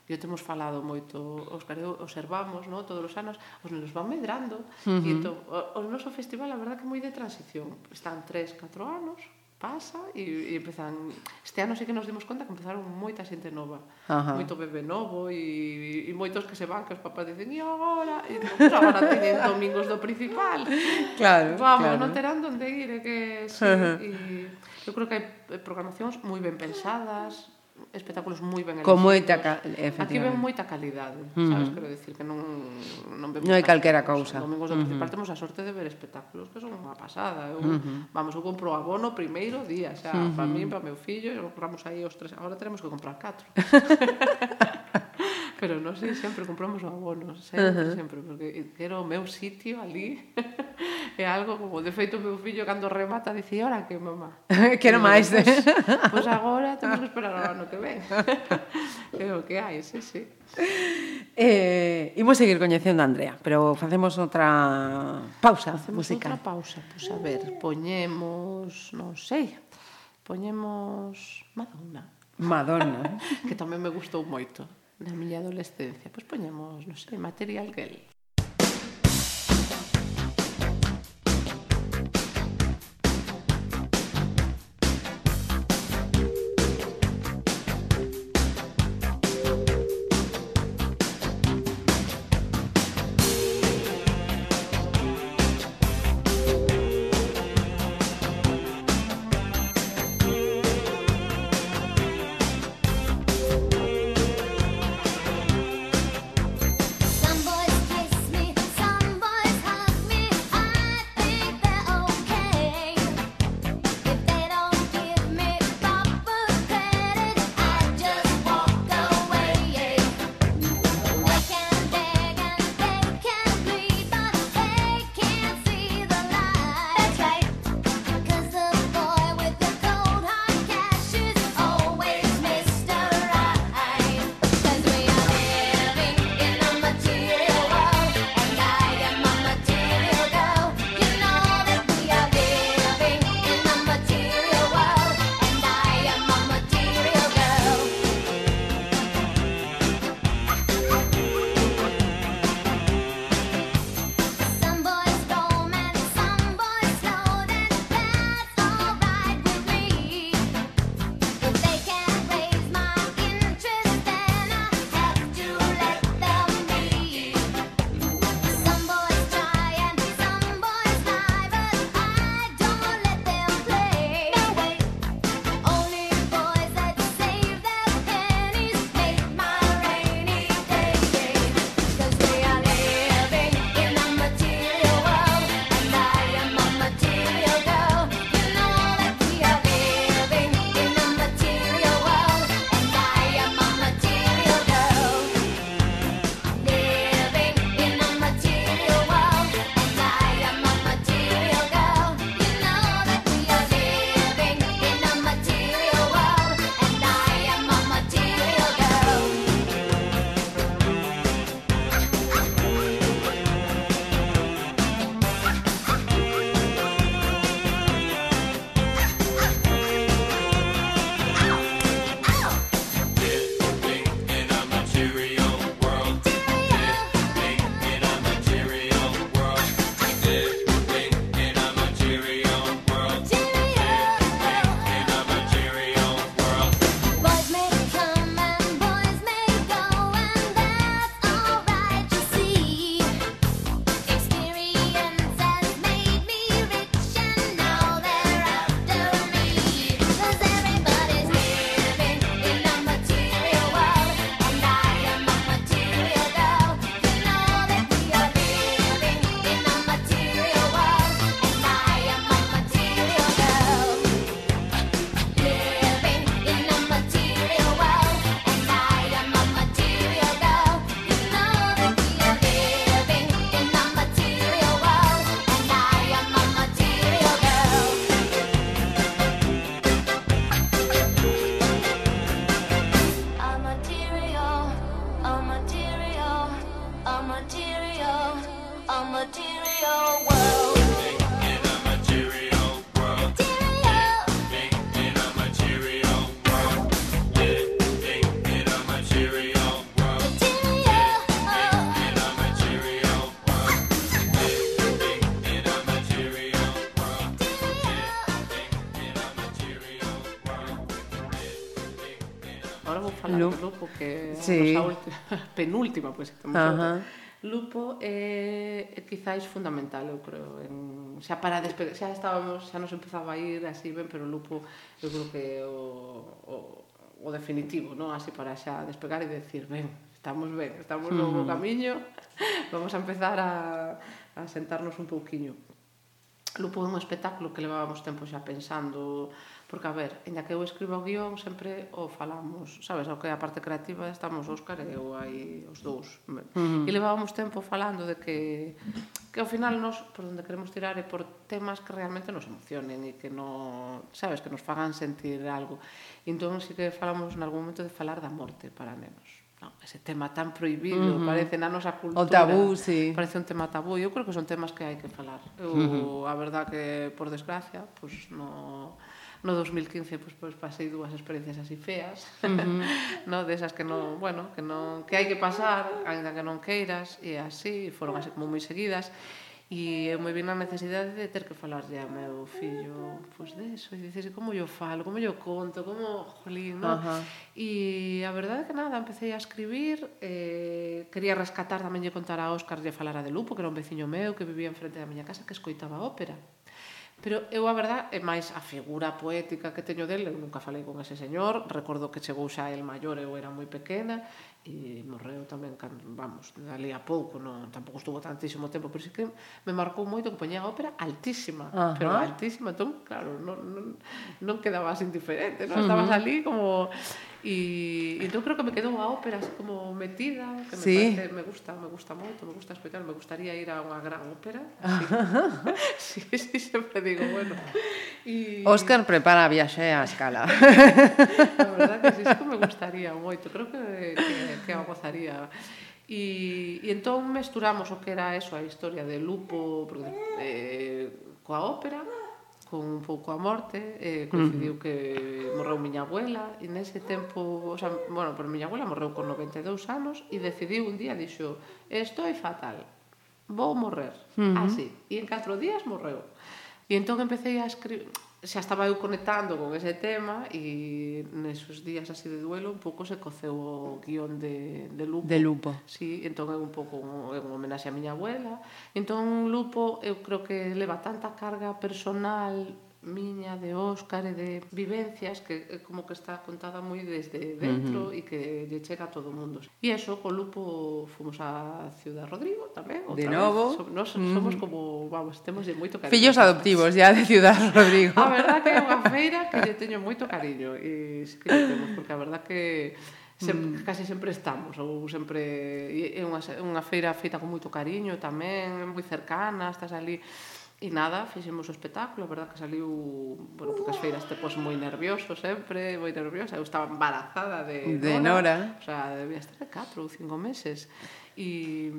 e temos falado moito, os observamos no, todos os anos, os nenos van medrando uh -huh. e entón, o, o noso festival a verdad que moi de transición están 3, 4 anos pasa e, e empezan este ano sei que nos dimos conta que empezaron moita xente nova Ajá. moito bebé novo e, e moitos que se van que os papás dicen e agora e non, pues agora teñen domingos do principal claro, vamos, claro. non terán donde ir e que sí, e, eu creo que hai programacións moi ben pensadas espectáculos moi ben elegidos. Con moita, Aquí ven moita calidade, mm. sabes, quero decir que non non vemos Non hai calquera cousa. Domingos do principal mm-hmm. partemos a sorte de ver espectáculos que son unha pasada. Eu, mm-hmm. vamos, eu compro abono primeiro día, xa, para mm-hmm. min, para meu fillo, e compramos aí os tres, agora tenemos que comprar catro. Pero non sei, sempre compramos o abono, sempre, uh -huh. sempre, porque quero o meu sitio ali é algo como, de feito, o meu fillo cando remata dice, ora que mamá. Quero máis. Eh? Pois, pues, pois agora temos que esperar ao ano que ven. é o que hai, sí, sí. Eh, imos seguir coñecendo a Andrea, pero facemos outra pausa facemos musical. Outra pausa, pois pues, a ver, poñemos, non sei, poñemos Madonna. Madonna. que tamén me gustou moito na miña adolescencia. Pois poñemos, non sei, material que sí. a última, penúltima, pois, estamos uh -huh. Lupo é, eh, é quizáis fundamental, eu creo, en, xa para despegar, xa estábamos, xa nos empezaba a ir así ben, pero Lupo eu creo que o, o, o definitivo, non? Así para xa despegar e decir, ben, estamos ben, estamos no bo uh -huh. camiño, vamos a empezar a, a sentarnos un pouquiño. Lupo é un espectáculo que levábamos tempo xa pensando, Porque, a ver, ainda que eu escriba o guión, sempre o falamos, sabes, ao que a parte creativa estamos Óscar e eu aí os dous. Uh -huh. E levábamos tempo falando de que que ao final nos por onde queremos tirar é por temas que realmente nos emocionen e que no, sabes, que nos fagan sentir algo. E entón sí que falamos en algún momento de falar da morte para nenos. No, ese tema tan prohibido, uh -huh. parece na nosa cultura. O tabú, sí. Parece un tema tabú. Eu creo que son temas que hai que falar. Eu, uh -huh. a verdad que, por desgracia, pues no no 2015 pois, pues, pasei dúas experiencias así feas, uh -huh. no, desas que non, bueno, que non que hai que pasar, aínda que non queiras, e así, foron así como moi seguidas. E eu me vi na necesidade de ter que falarlle ao meu fillo pois pues, de eso, e dices, como yo falo, como yo conto, como, jolín, no? Uh -huh. E a verdade é que nada, empecé a escribir, eh, quería rescatar tamén lle contar a Óscar lle falara de Lupo, que era un veciño meu que vivía enfrente da miña casa, que escoitaba ópera. Pero eu a verdad é máis a figura poética que teño dele, eu nunca falei con ese señor, recordo que chegou xa el maior, eu era moi pequena, e morreu tamén, vamos, ali a pouco, non, tampouco estuvo tantísimo tempo, pero sí que me marcou moito que poñía a ópera altísima, Ajá. pero altísima, entón, claro, non, non, non quedabas indiferente, non? estabas uh -huh. ali como... E, e entón creo que me quedou a ópera así como metida, que me, sí. parece, me gusta, me gusta moito, me gusta escoitar, me gustaría ir a unha gran ópera. Así. sí, sí, sempre digo, bueno. E... Óscar prepara a viaxe a escala. a verdad que sí, sí que me gustaría moito, creo que, que, que a gozaría. E, e entón mesturamos o que era eso, a historia de Lupo, porque, eh, coa ópera, con un pouco a morte, eh, coincidiu que morreu miña abuela, e nese tempo, o sea, bueno, pero miña abuela morreu con 92 anos e decidiu un día, dixo, estou fatal, vou morrer, mm así, e en 4 días morreu. E entón empecé a escribir, xa estaba eu conectando con ese tema e nesos días así de duelo un pouco se coceu o guión de, de Lupo. De Lupo. Sí, entón é un pouco é un homenaxe a miña abuela. Entón Lupo eu creo que leva tanta carga personal miña, de Óscar e de vivencias que eh, como que está contada moi desde dentro uh -huh. e que lle chega a todo o mundo. E eso, co lupo, fomos a Ciudad Rodrigo tamén. outra De novo. Vez. So, nos, uh -huh. somos como, vamos, temos de moito cariño. Fillos adoptivos ya de Ciudad Rodrigo. a verdad que é unha feira que lle teño moito cariño e sí que lle temos, porque a verdad que sempre, mm. casi sempre estamos ou sempre é unha, unha feira feita con moito cariño tamén, moi cercana, estás ali E nada, fixemos o espectáculo, a verdad que saliu, bueno, porque as feiras te pos moi nervioso sempre, moi nerviosa, eu estaba embarazada de, de Nora, Nora. o sea, debía estar de 4 ou 5 meses, e,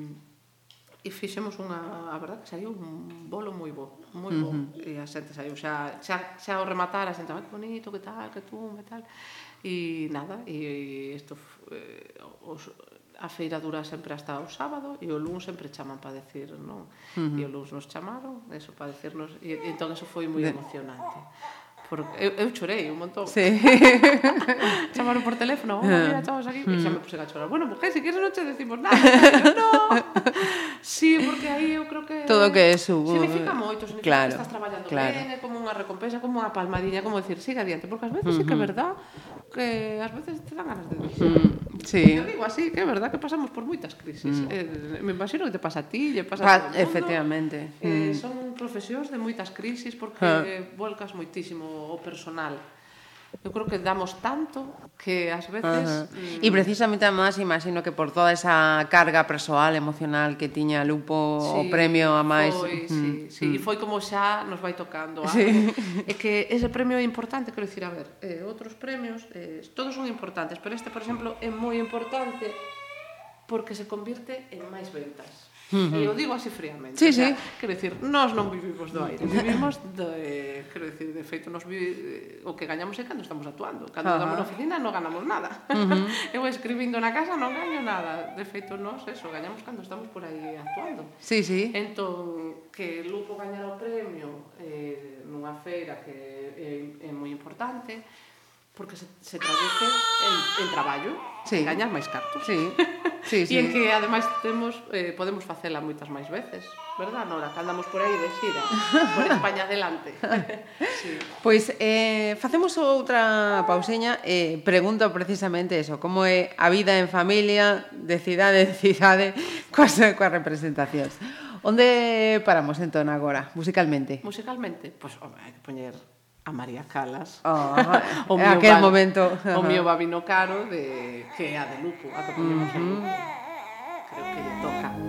e fixemos unha, a verdad que saiu un bolo moi bo, moi bo, uh -huh. e a xente saiu xa, xa, xa ao rematar, a xente, que bonito, que tal, que tú, que tal, e nada, e isto, eh, os, a feira dura sempre hasta o sábado e o lunes sempre chaman para decir, non? Uh -huh. E o lunes nos chamaron, eso para decirnos, e entón eso foi moi emocionante. Porque eu, eu chorei un montón. Sí. Chamaron por teléfono, oh, mira, estamos aquí, uh -huh. e xa me puse a chorar. Bueno, mujer, se si queres non te decimos nada. no sí, porque aí eu creo que... Todo que é subo. Significa moito, significa claro, que estás traballando claro. ben, é como unha recompensa, como unha palmadilla, como decir, siga adiante, porque ás veces uh -huh. sí que é verdad que ás veces te dan ganas de decir. Uh -huh. Sí. Eu digo así, que é verdad que pasamos por moitas crisis. Uh -huh. eh, me imagino que te pasa a ti, lle pasa a todo mundo. Efectivamente. Eh, uh -huh. Son profesións de moitas crisis porque uh -huh. volcas moitísimo o personal eu creo que damos tanto que ás veces... Uh -huh. E precisamente, además, imagino que por toda esa carga persoal, emocional que tiña Lupo sí, o premio a máis... Foi, mm, sí, sí, foi como xa nos vai tocando. Ah, sí. É que ese premio é importante, quero dicir, a ver, eh, outros premios, eh, todos son importantes, pero este, por exemplo, é moi importante porque se convirte en máis ventas. E eu digo así fríamente. Sí, sí. O sea, quero dicir, nós non vivimos do aire, vivimos de... quero dicir, de feito, nos vive, o que gañamos é cando estamos actuando. Cando uh -huh. estamos na oficina non ganamos nada. Uh -huh. eu escribindo na casa non gaño nada. De feito, nós eso, gañamos cando estamos por aí actuando. Sí, sí. Entón, que Lupo gañara o premio eh, nunha feira que é, é moi importante, porque se, se traduce en, en traballo, sí. gañar máis cartos. Sí. Sí, sí. e en que ademais temos eh, podemos facela moitas máis veces, verdad, Nora? Caldamos por aí de xira, por España adelante. sí. Pois eh, facemos outra pauseña e eh, pregunto precisamente eso, como é a vida en familia, de cidade en cidade, coas, coas representacións. Onde paramos entón agora, musicalmente? Musicalmente, pois, pues, hai que poñer a María Calas. Oh, o en aquel bar, momento. O mío babino caro de que é a de Lupo, a que ponemos mm -hmm. Creo que lle toca.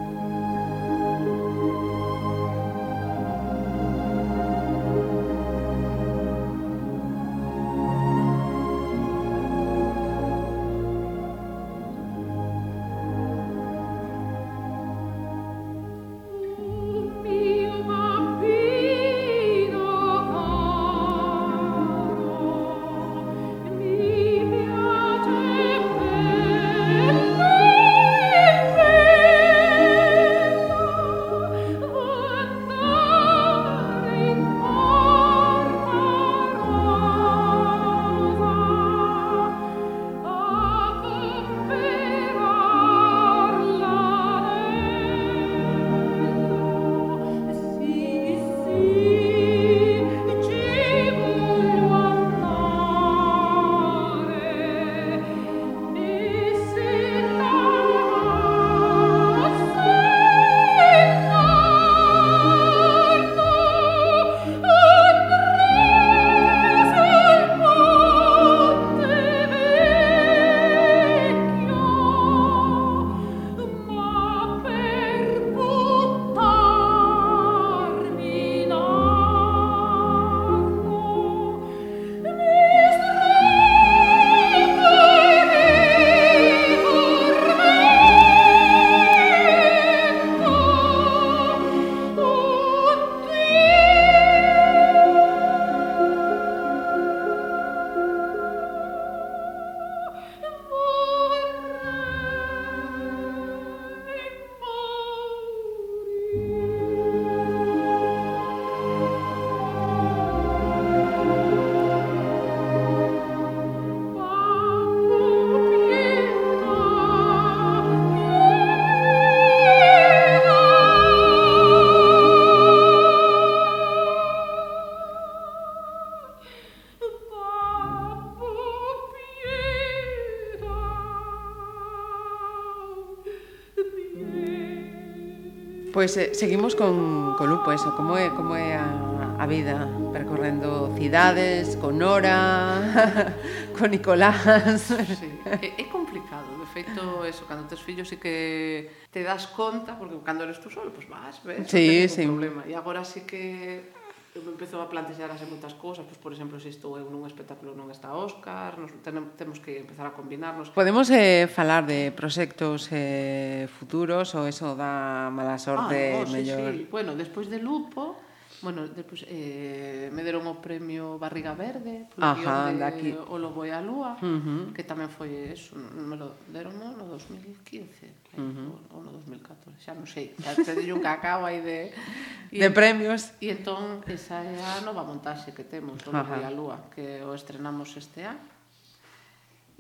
Pois eh, seguimos con, con Lupo, eso, como é, como é a, a vida percorrendo cidades, con Nora, con Nicolás. Sí, é, é complicado, de feito, eso, cando tes fillos sí que te das conta, porque cando eres tú solo, pois pues vas, ves, sí, no sí. problema. E agora sí que eu me empezo a plantexarase moitas cousas, pois, por exemplo, se estou eu nun espectáculo non está Óscar, nos tenemos, temos que empezar a combinarnos. Podemos eh, falar de proxectos eh, futuros ou eso da mala sorte ah, oh, mellor? Sí, sí. Bueno, despois de Lupo, Bueno, depois eh, me deron o premio Barriga Verde, polo Ajá, guión de aquí. O Lobo e a Lúa, uh -huh. que tamén foi eso, me lo deron no, no 2015, uh -huh. ou no 2014, xa non sei, xa te dillo un cacao aí de... de premios. E entón, esa é a nova montaxe que temos, o Lobo e a Lúa, que o estrenamos este ano.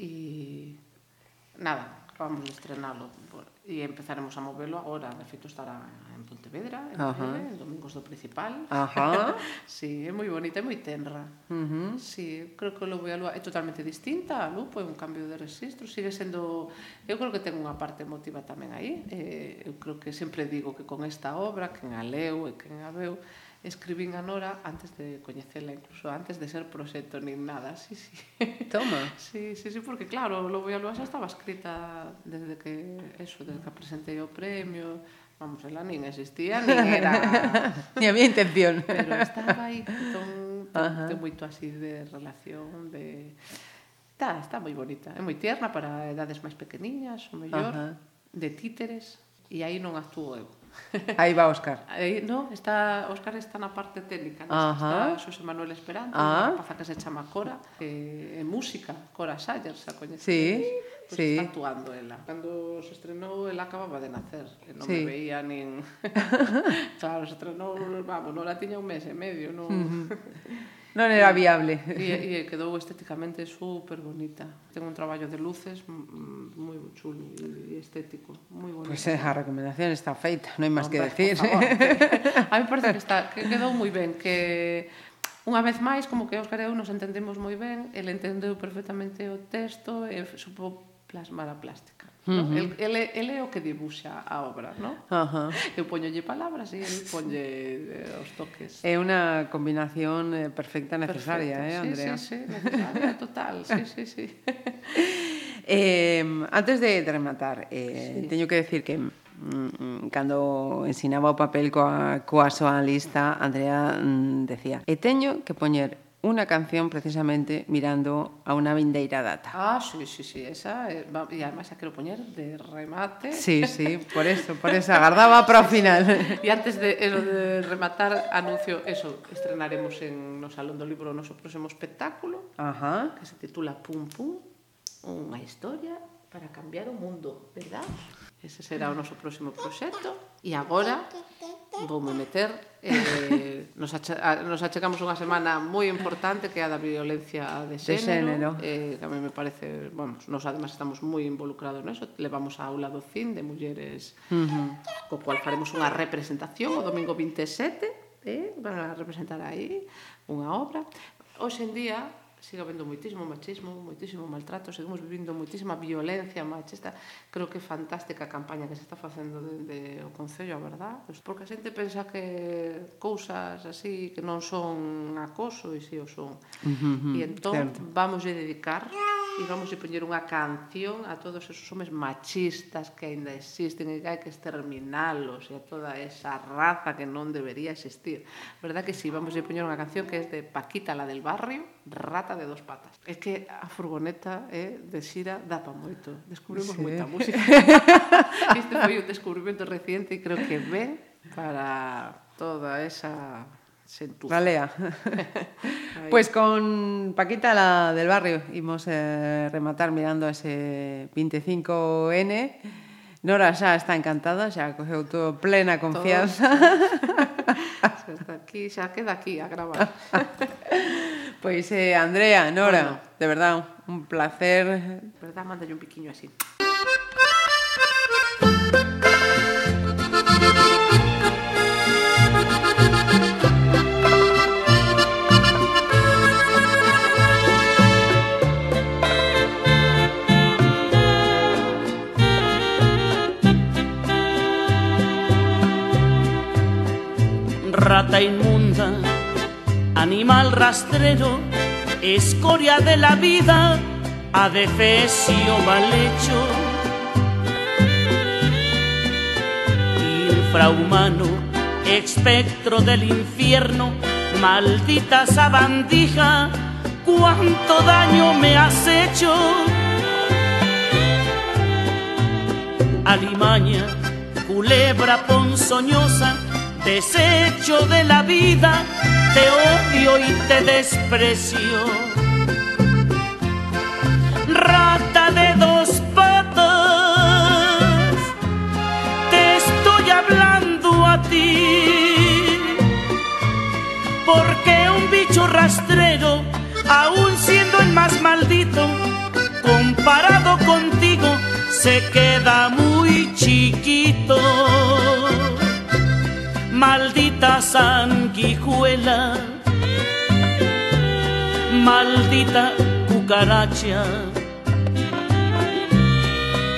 E nada, vamos a estrenalo por, e empezaremos a movelo agora, de feito estará en Pontevedra, en Ajá. Breve, en Domingos do Principal. Ajá. sí, é moi bonita e moi tenra. Uh -huh. Sí, creo que o Lobo e a Lúa é totalmente distinta, a Lupo é un cambio de registro, sigue sendo... Eu creo que ten unha parte emotiva tamén aí, eh, eu creo que sempre digo que con esta obra, quen a leu e quen a veu, escribín a Nora antes de coñecela, incluso antes de ser proxecto nin nada, sí, sí. Toma. Sí, sí, sí, porque claro, Lobo e a Lúa xa estaba escrita desde que, eso, desde que presentei o premio, vamos, ela nin existía, nin era... Ni había intención. Pero estaba aí, entón, ten moito así de relación, de... Está, está moi bonita, é moi tierna para edades máis pequeniñas, o mellor, Ajá. de títeres, e aí non actúo eu. Aí va Óscar. Aí, no, está, Óscar está na parte técnica, no? Ajá. está Xosé Manuel Esperanto, ah. unha que se chama Cora, que é música, Cora Sayer, xa coñece. Sí, pues sí. está actuando ela. Cando se estrenou, ela acababa de nacer, e non sí. me veía nin... claro, se estrenou, vamos, non la tiña un mes e medio, non... Uh -huh. Non era viable. E, e quedou estéticamente super bonita. Ten un traballo de luces mm, mm, moi chulo e estético, moi bonito. Pois pues, eh, a recomendación está feita, non hai máis que pues, decir. Favor, que, a mí parece que está que quedou moi ben, que unha vez máis como que Óscar e eu nos entendemos moi ben, el entendeu perfectamente o texto e supo plasmar a plástica. Non? Uh el, ele, é o que dibuxa a obra, non? Uh -huh. Eu poñolle palabras e el ponlle eh, os toques. É unha combinación eh, perfecta necesaria, Perfecto. eh, Andrea? Sí, sí, necesaria, total, sí, sí, sí. eh, antes de, de rematar, eh, sí. teño que decir que mm, mm, cando ensinaba o papel coa, coa súa lista, Andrea mm, decía e teño que poñer una canción precisamente mirando a unha vindeira data. Ah, sí, sí, sí, esa, eh, e además a quero poñer de remate. Sí, sí, por eso, por eso, agardaba para o final. E antes de, eh, eso, de rematar, anuncio eso, estrenaremos en no Salón do Libro o noso próximo espectáculo, Ajá. que se titula Pum Pum, unha historia para cambiar o mundo, verdad? Ese será o noso próximo proxecto. E agora voume meter eh, nos, ache, a, nos achegamos unha semana moi importante que é a da violencia de xénero, de xénero. Eh, que a mí me parece vamos, nos además estamos moi involucrados neso levamos a aula do CIN de mulleres uh -huh. co cual faremos unha representación o domingo 27 eh, van a representar aí unha obra hoxe en día siga habendo moitísimo machismo, moitísimo maltrato, seguimos vivindo moitísima violencia machista. Creo que é fantástica a campaña que se está facendo dende o Concello, a verdad? Porque a xente pensa que cousas así que non son acoso e si o son. Uh -huh, e entón certo. vamos a dedicar e vamos a poñer unha canción a todos esos homes machistas que aínda existen e que hai que exterminalos e a toda esa raza que non debería existir. Verdad que si sí, vamos a poñer unha canción que é de Paquita la del barrio, Rata de dos patas. É que a furgoneta é eh, de xira dá pa moito. Descubrimos sí. moita música. Este foi un descubrimento reciente e creo que ben para toda esa se entufa. Valea. pues con Paquita, la del barrio, imos eh, rematar mirando ese 25N. Nora xa está encantada, xa cogeu todo plena confianza. Xa está aquí, xa queda aquí a gravar. pois pues, eh, Andrea, Nora, bueno. de verdad, un placer. De verdad, mándale un piquiño así. Rata inmunda, animal rastrero, escoria de la vida, adefesio mal hecho. Infrahumano, espectro del infierno, maldita sabandija, cuánto daño me has hecho. Alimaña, culebra ponzoñosa, desecho de la vida, te odio y te desprecio. Rata de dos patas, te estoy hablando a ti, porque un bicho rastrero, aún siendo el más maldito, comparado contigo, se queda muy chiquito maldita sanguijuela, maldita cucaracha,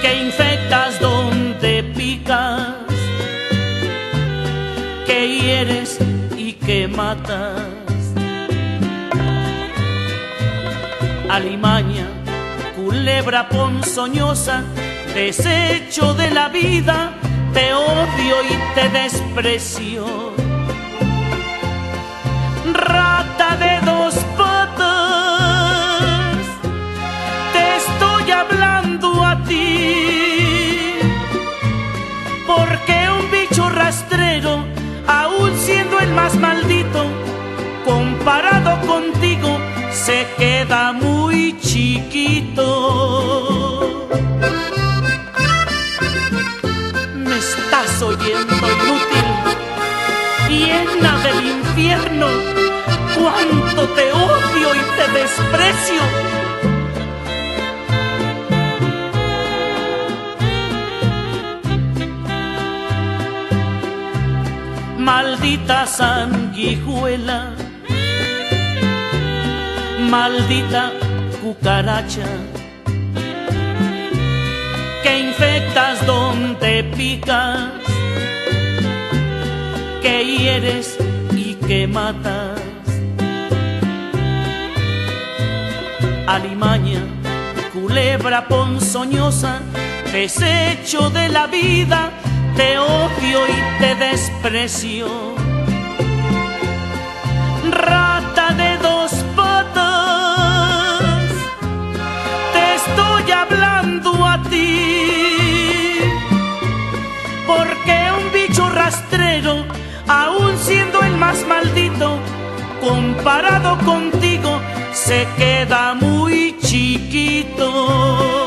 que infectas donde picas, que hieres y que matas. Alimaña, culebra ponzoñosa, desecho de la vida, te odio y te desprecio. de dos patas. Te estoy hablando a ti. Porque un bicho rastrero, aún siendo el más maldito, comparado contigo, se queda muy chiquito. Me estás oyendo inútil llena del infierno, cuánto te odio y te desprecio. Maldita sanguijuela, maldita cucaracha, que infectas donde picas, que hieres y que matas. Alimaña, culebra ponzoñosa, desecho de la vida, te odio y te desprecio. Comparado contigo, se queda muy chiquito.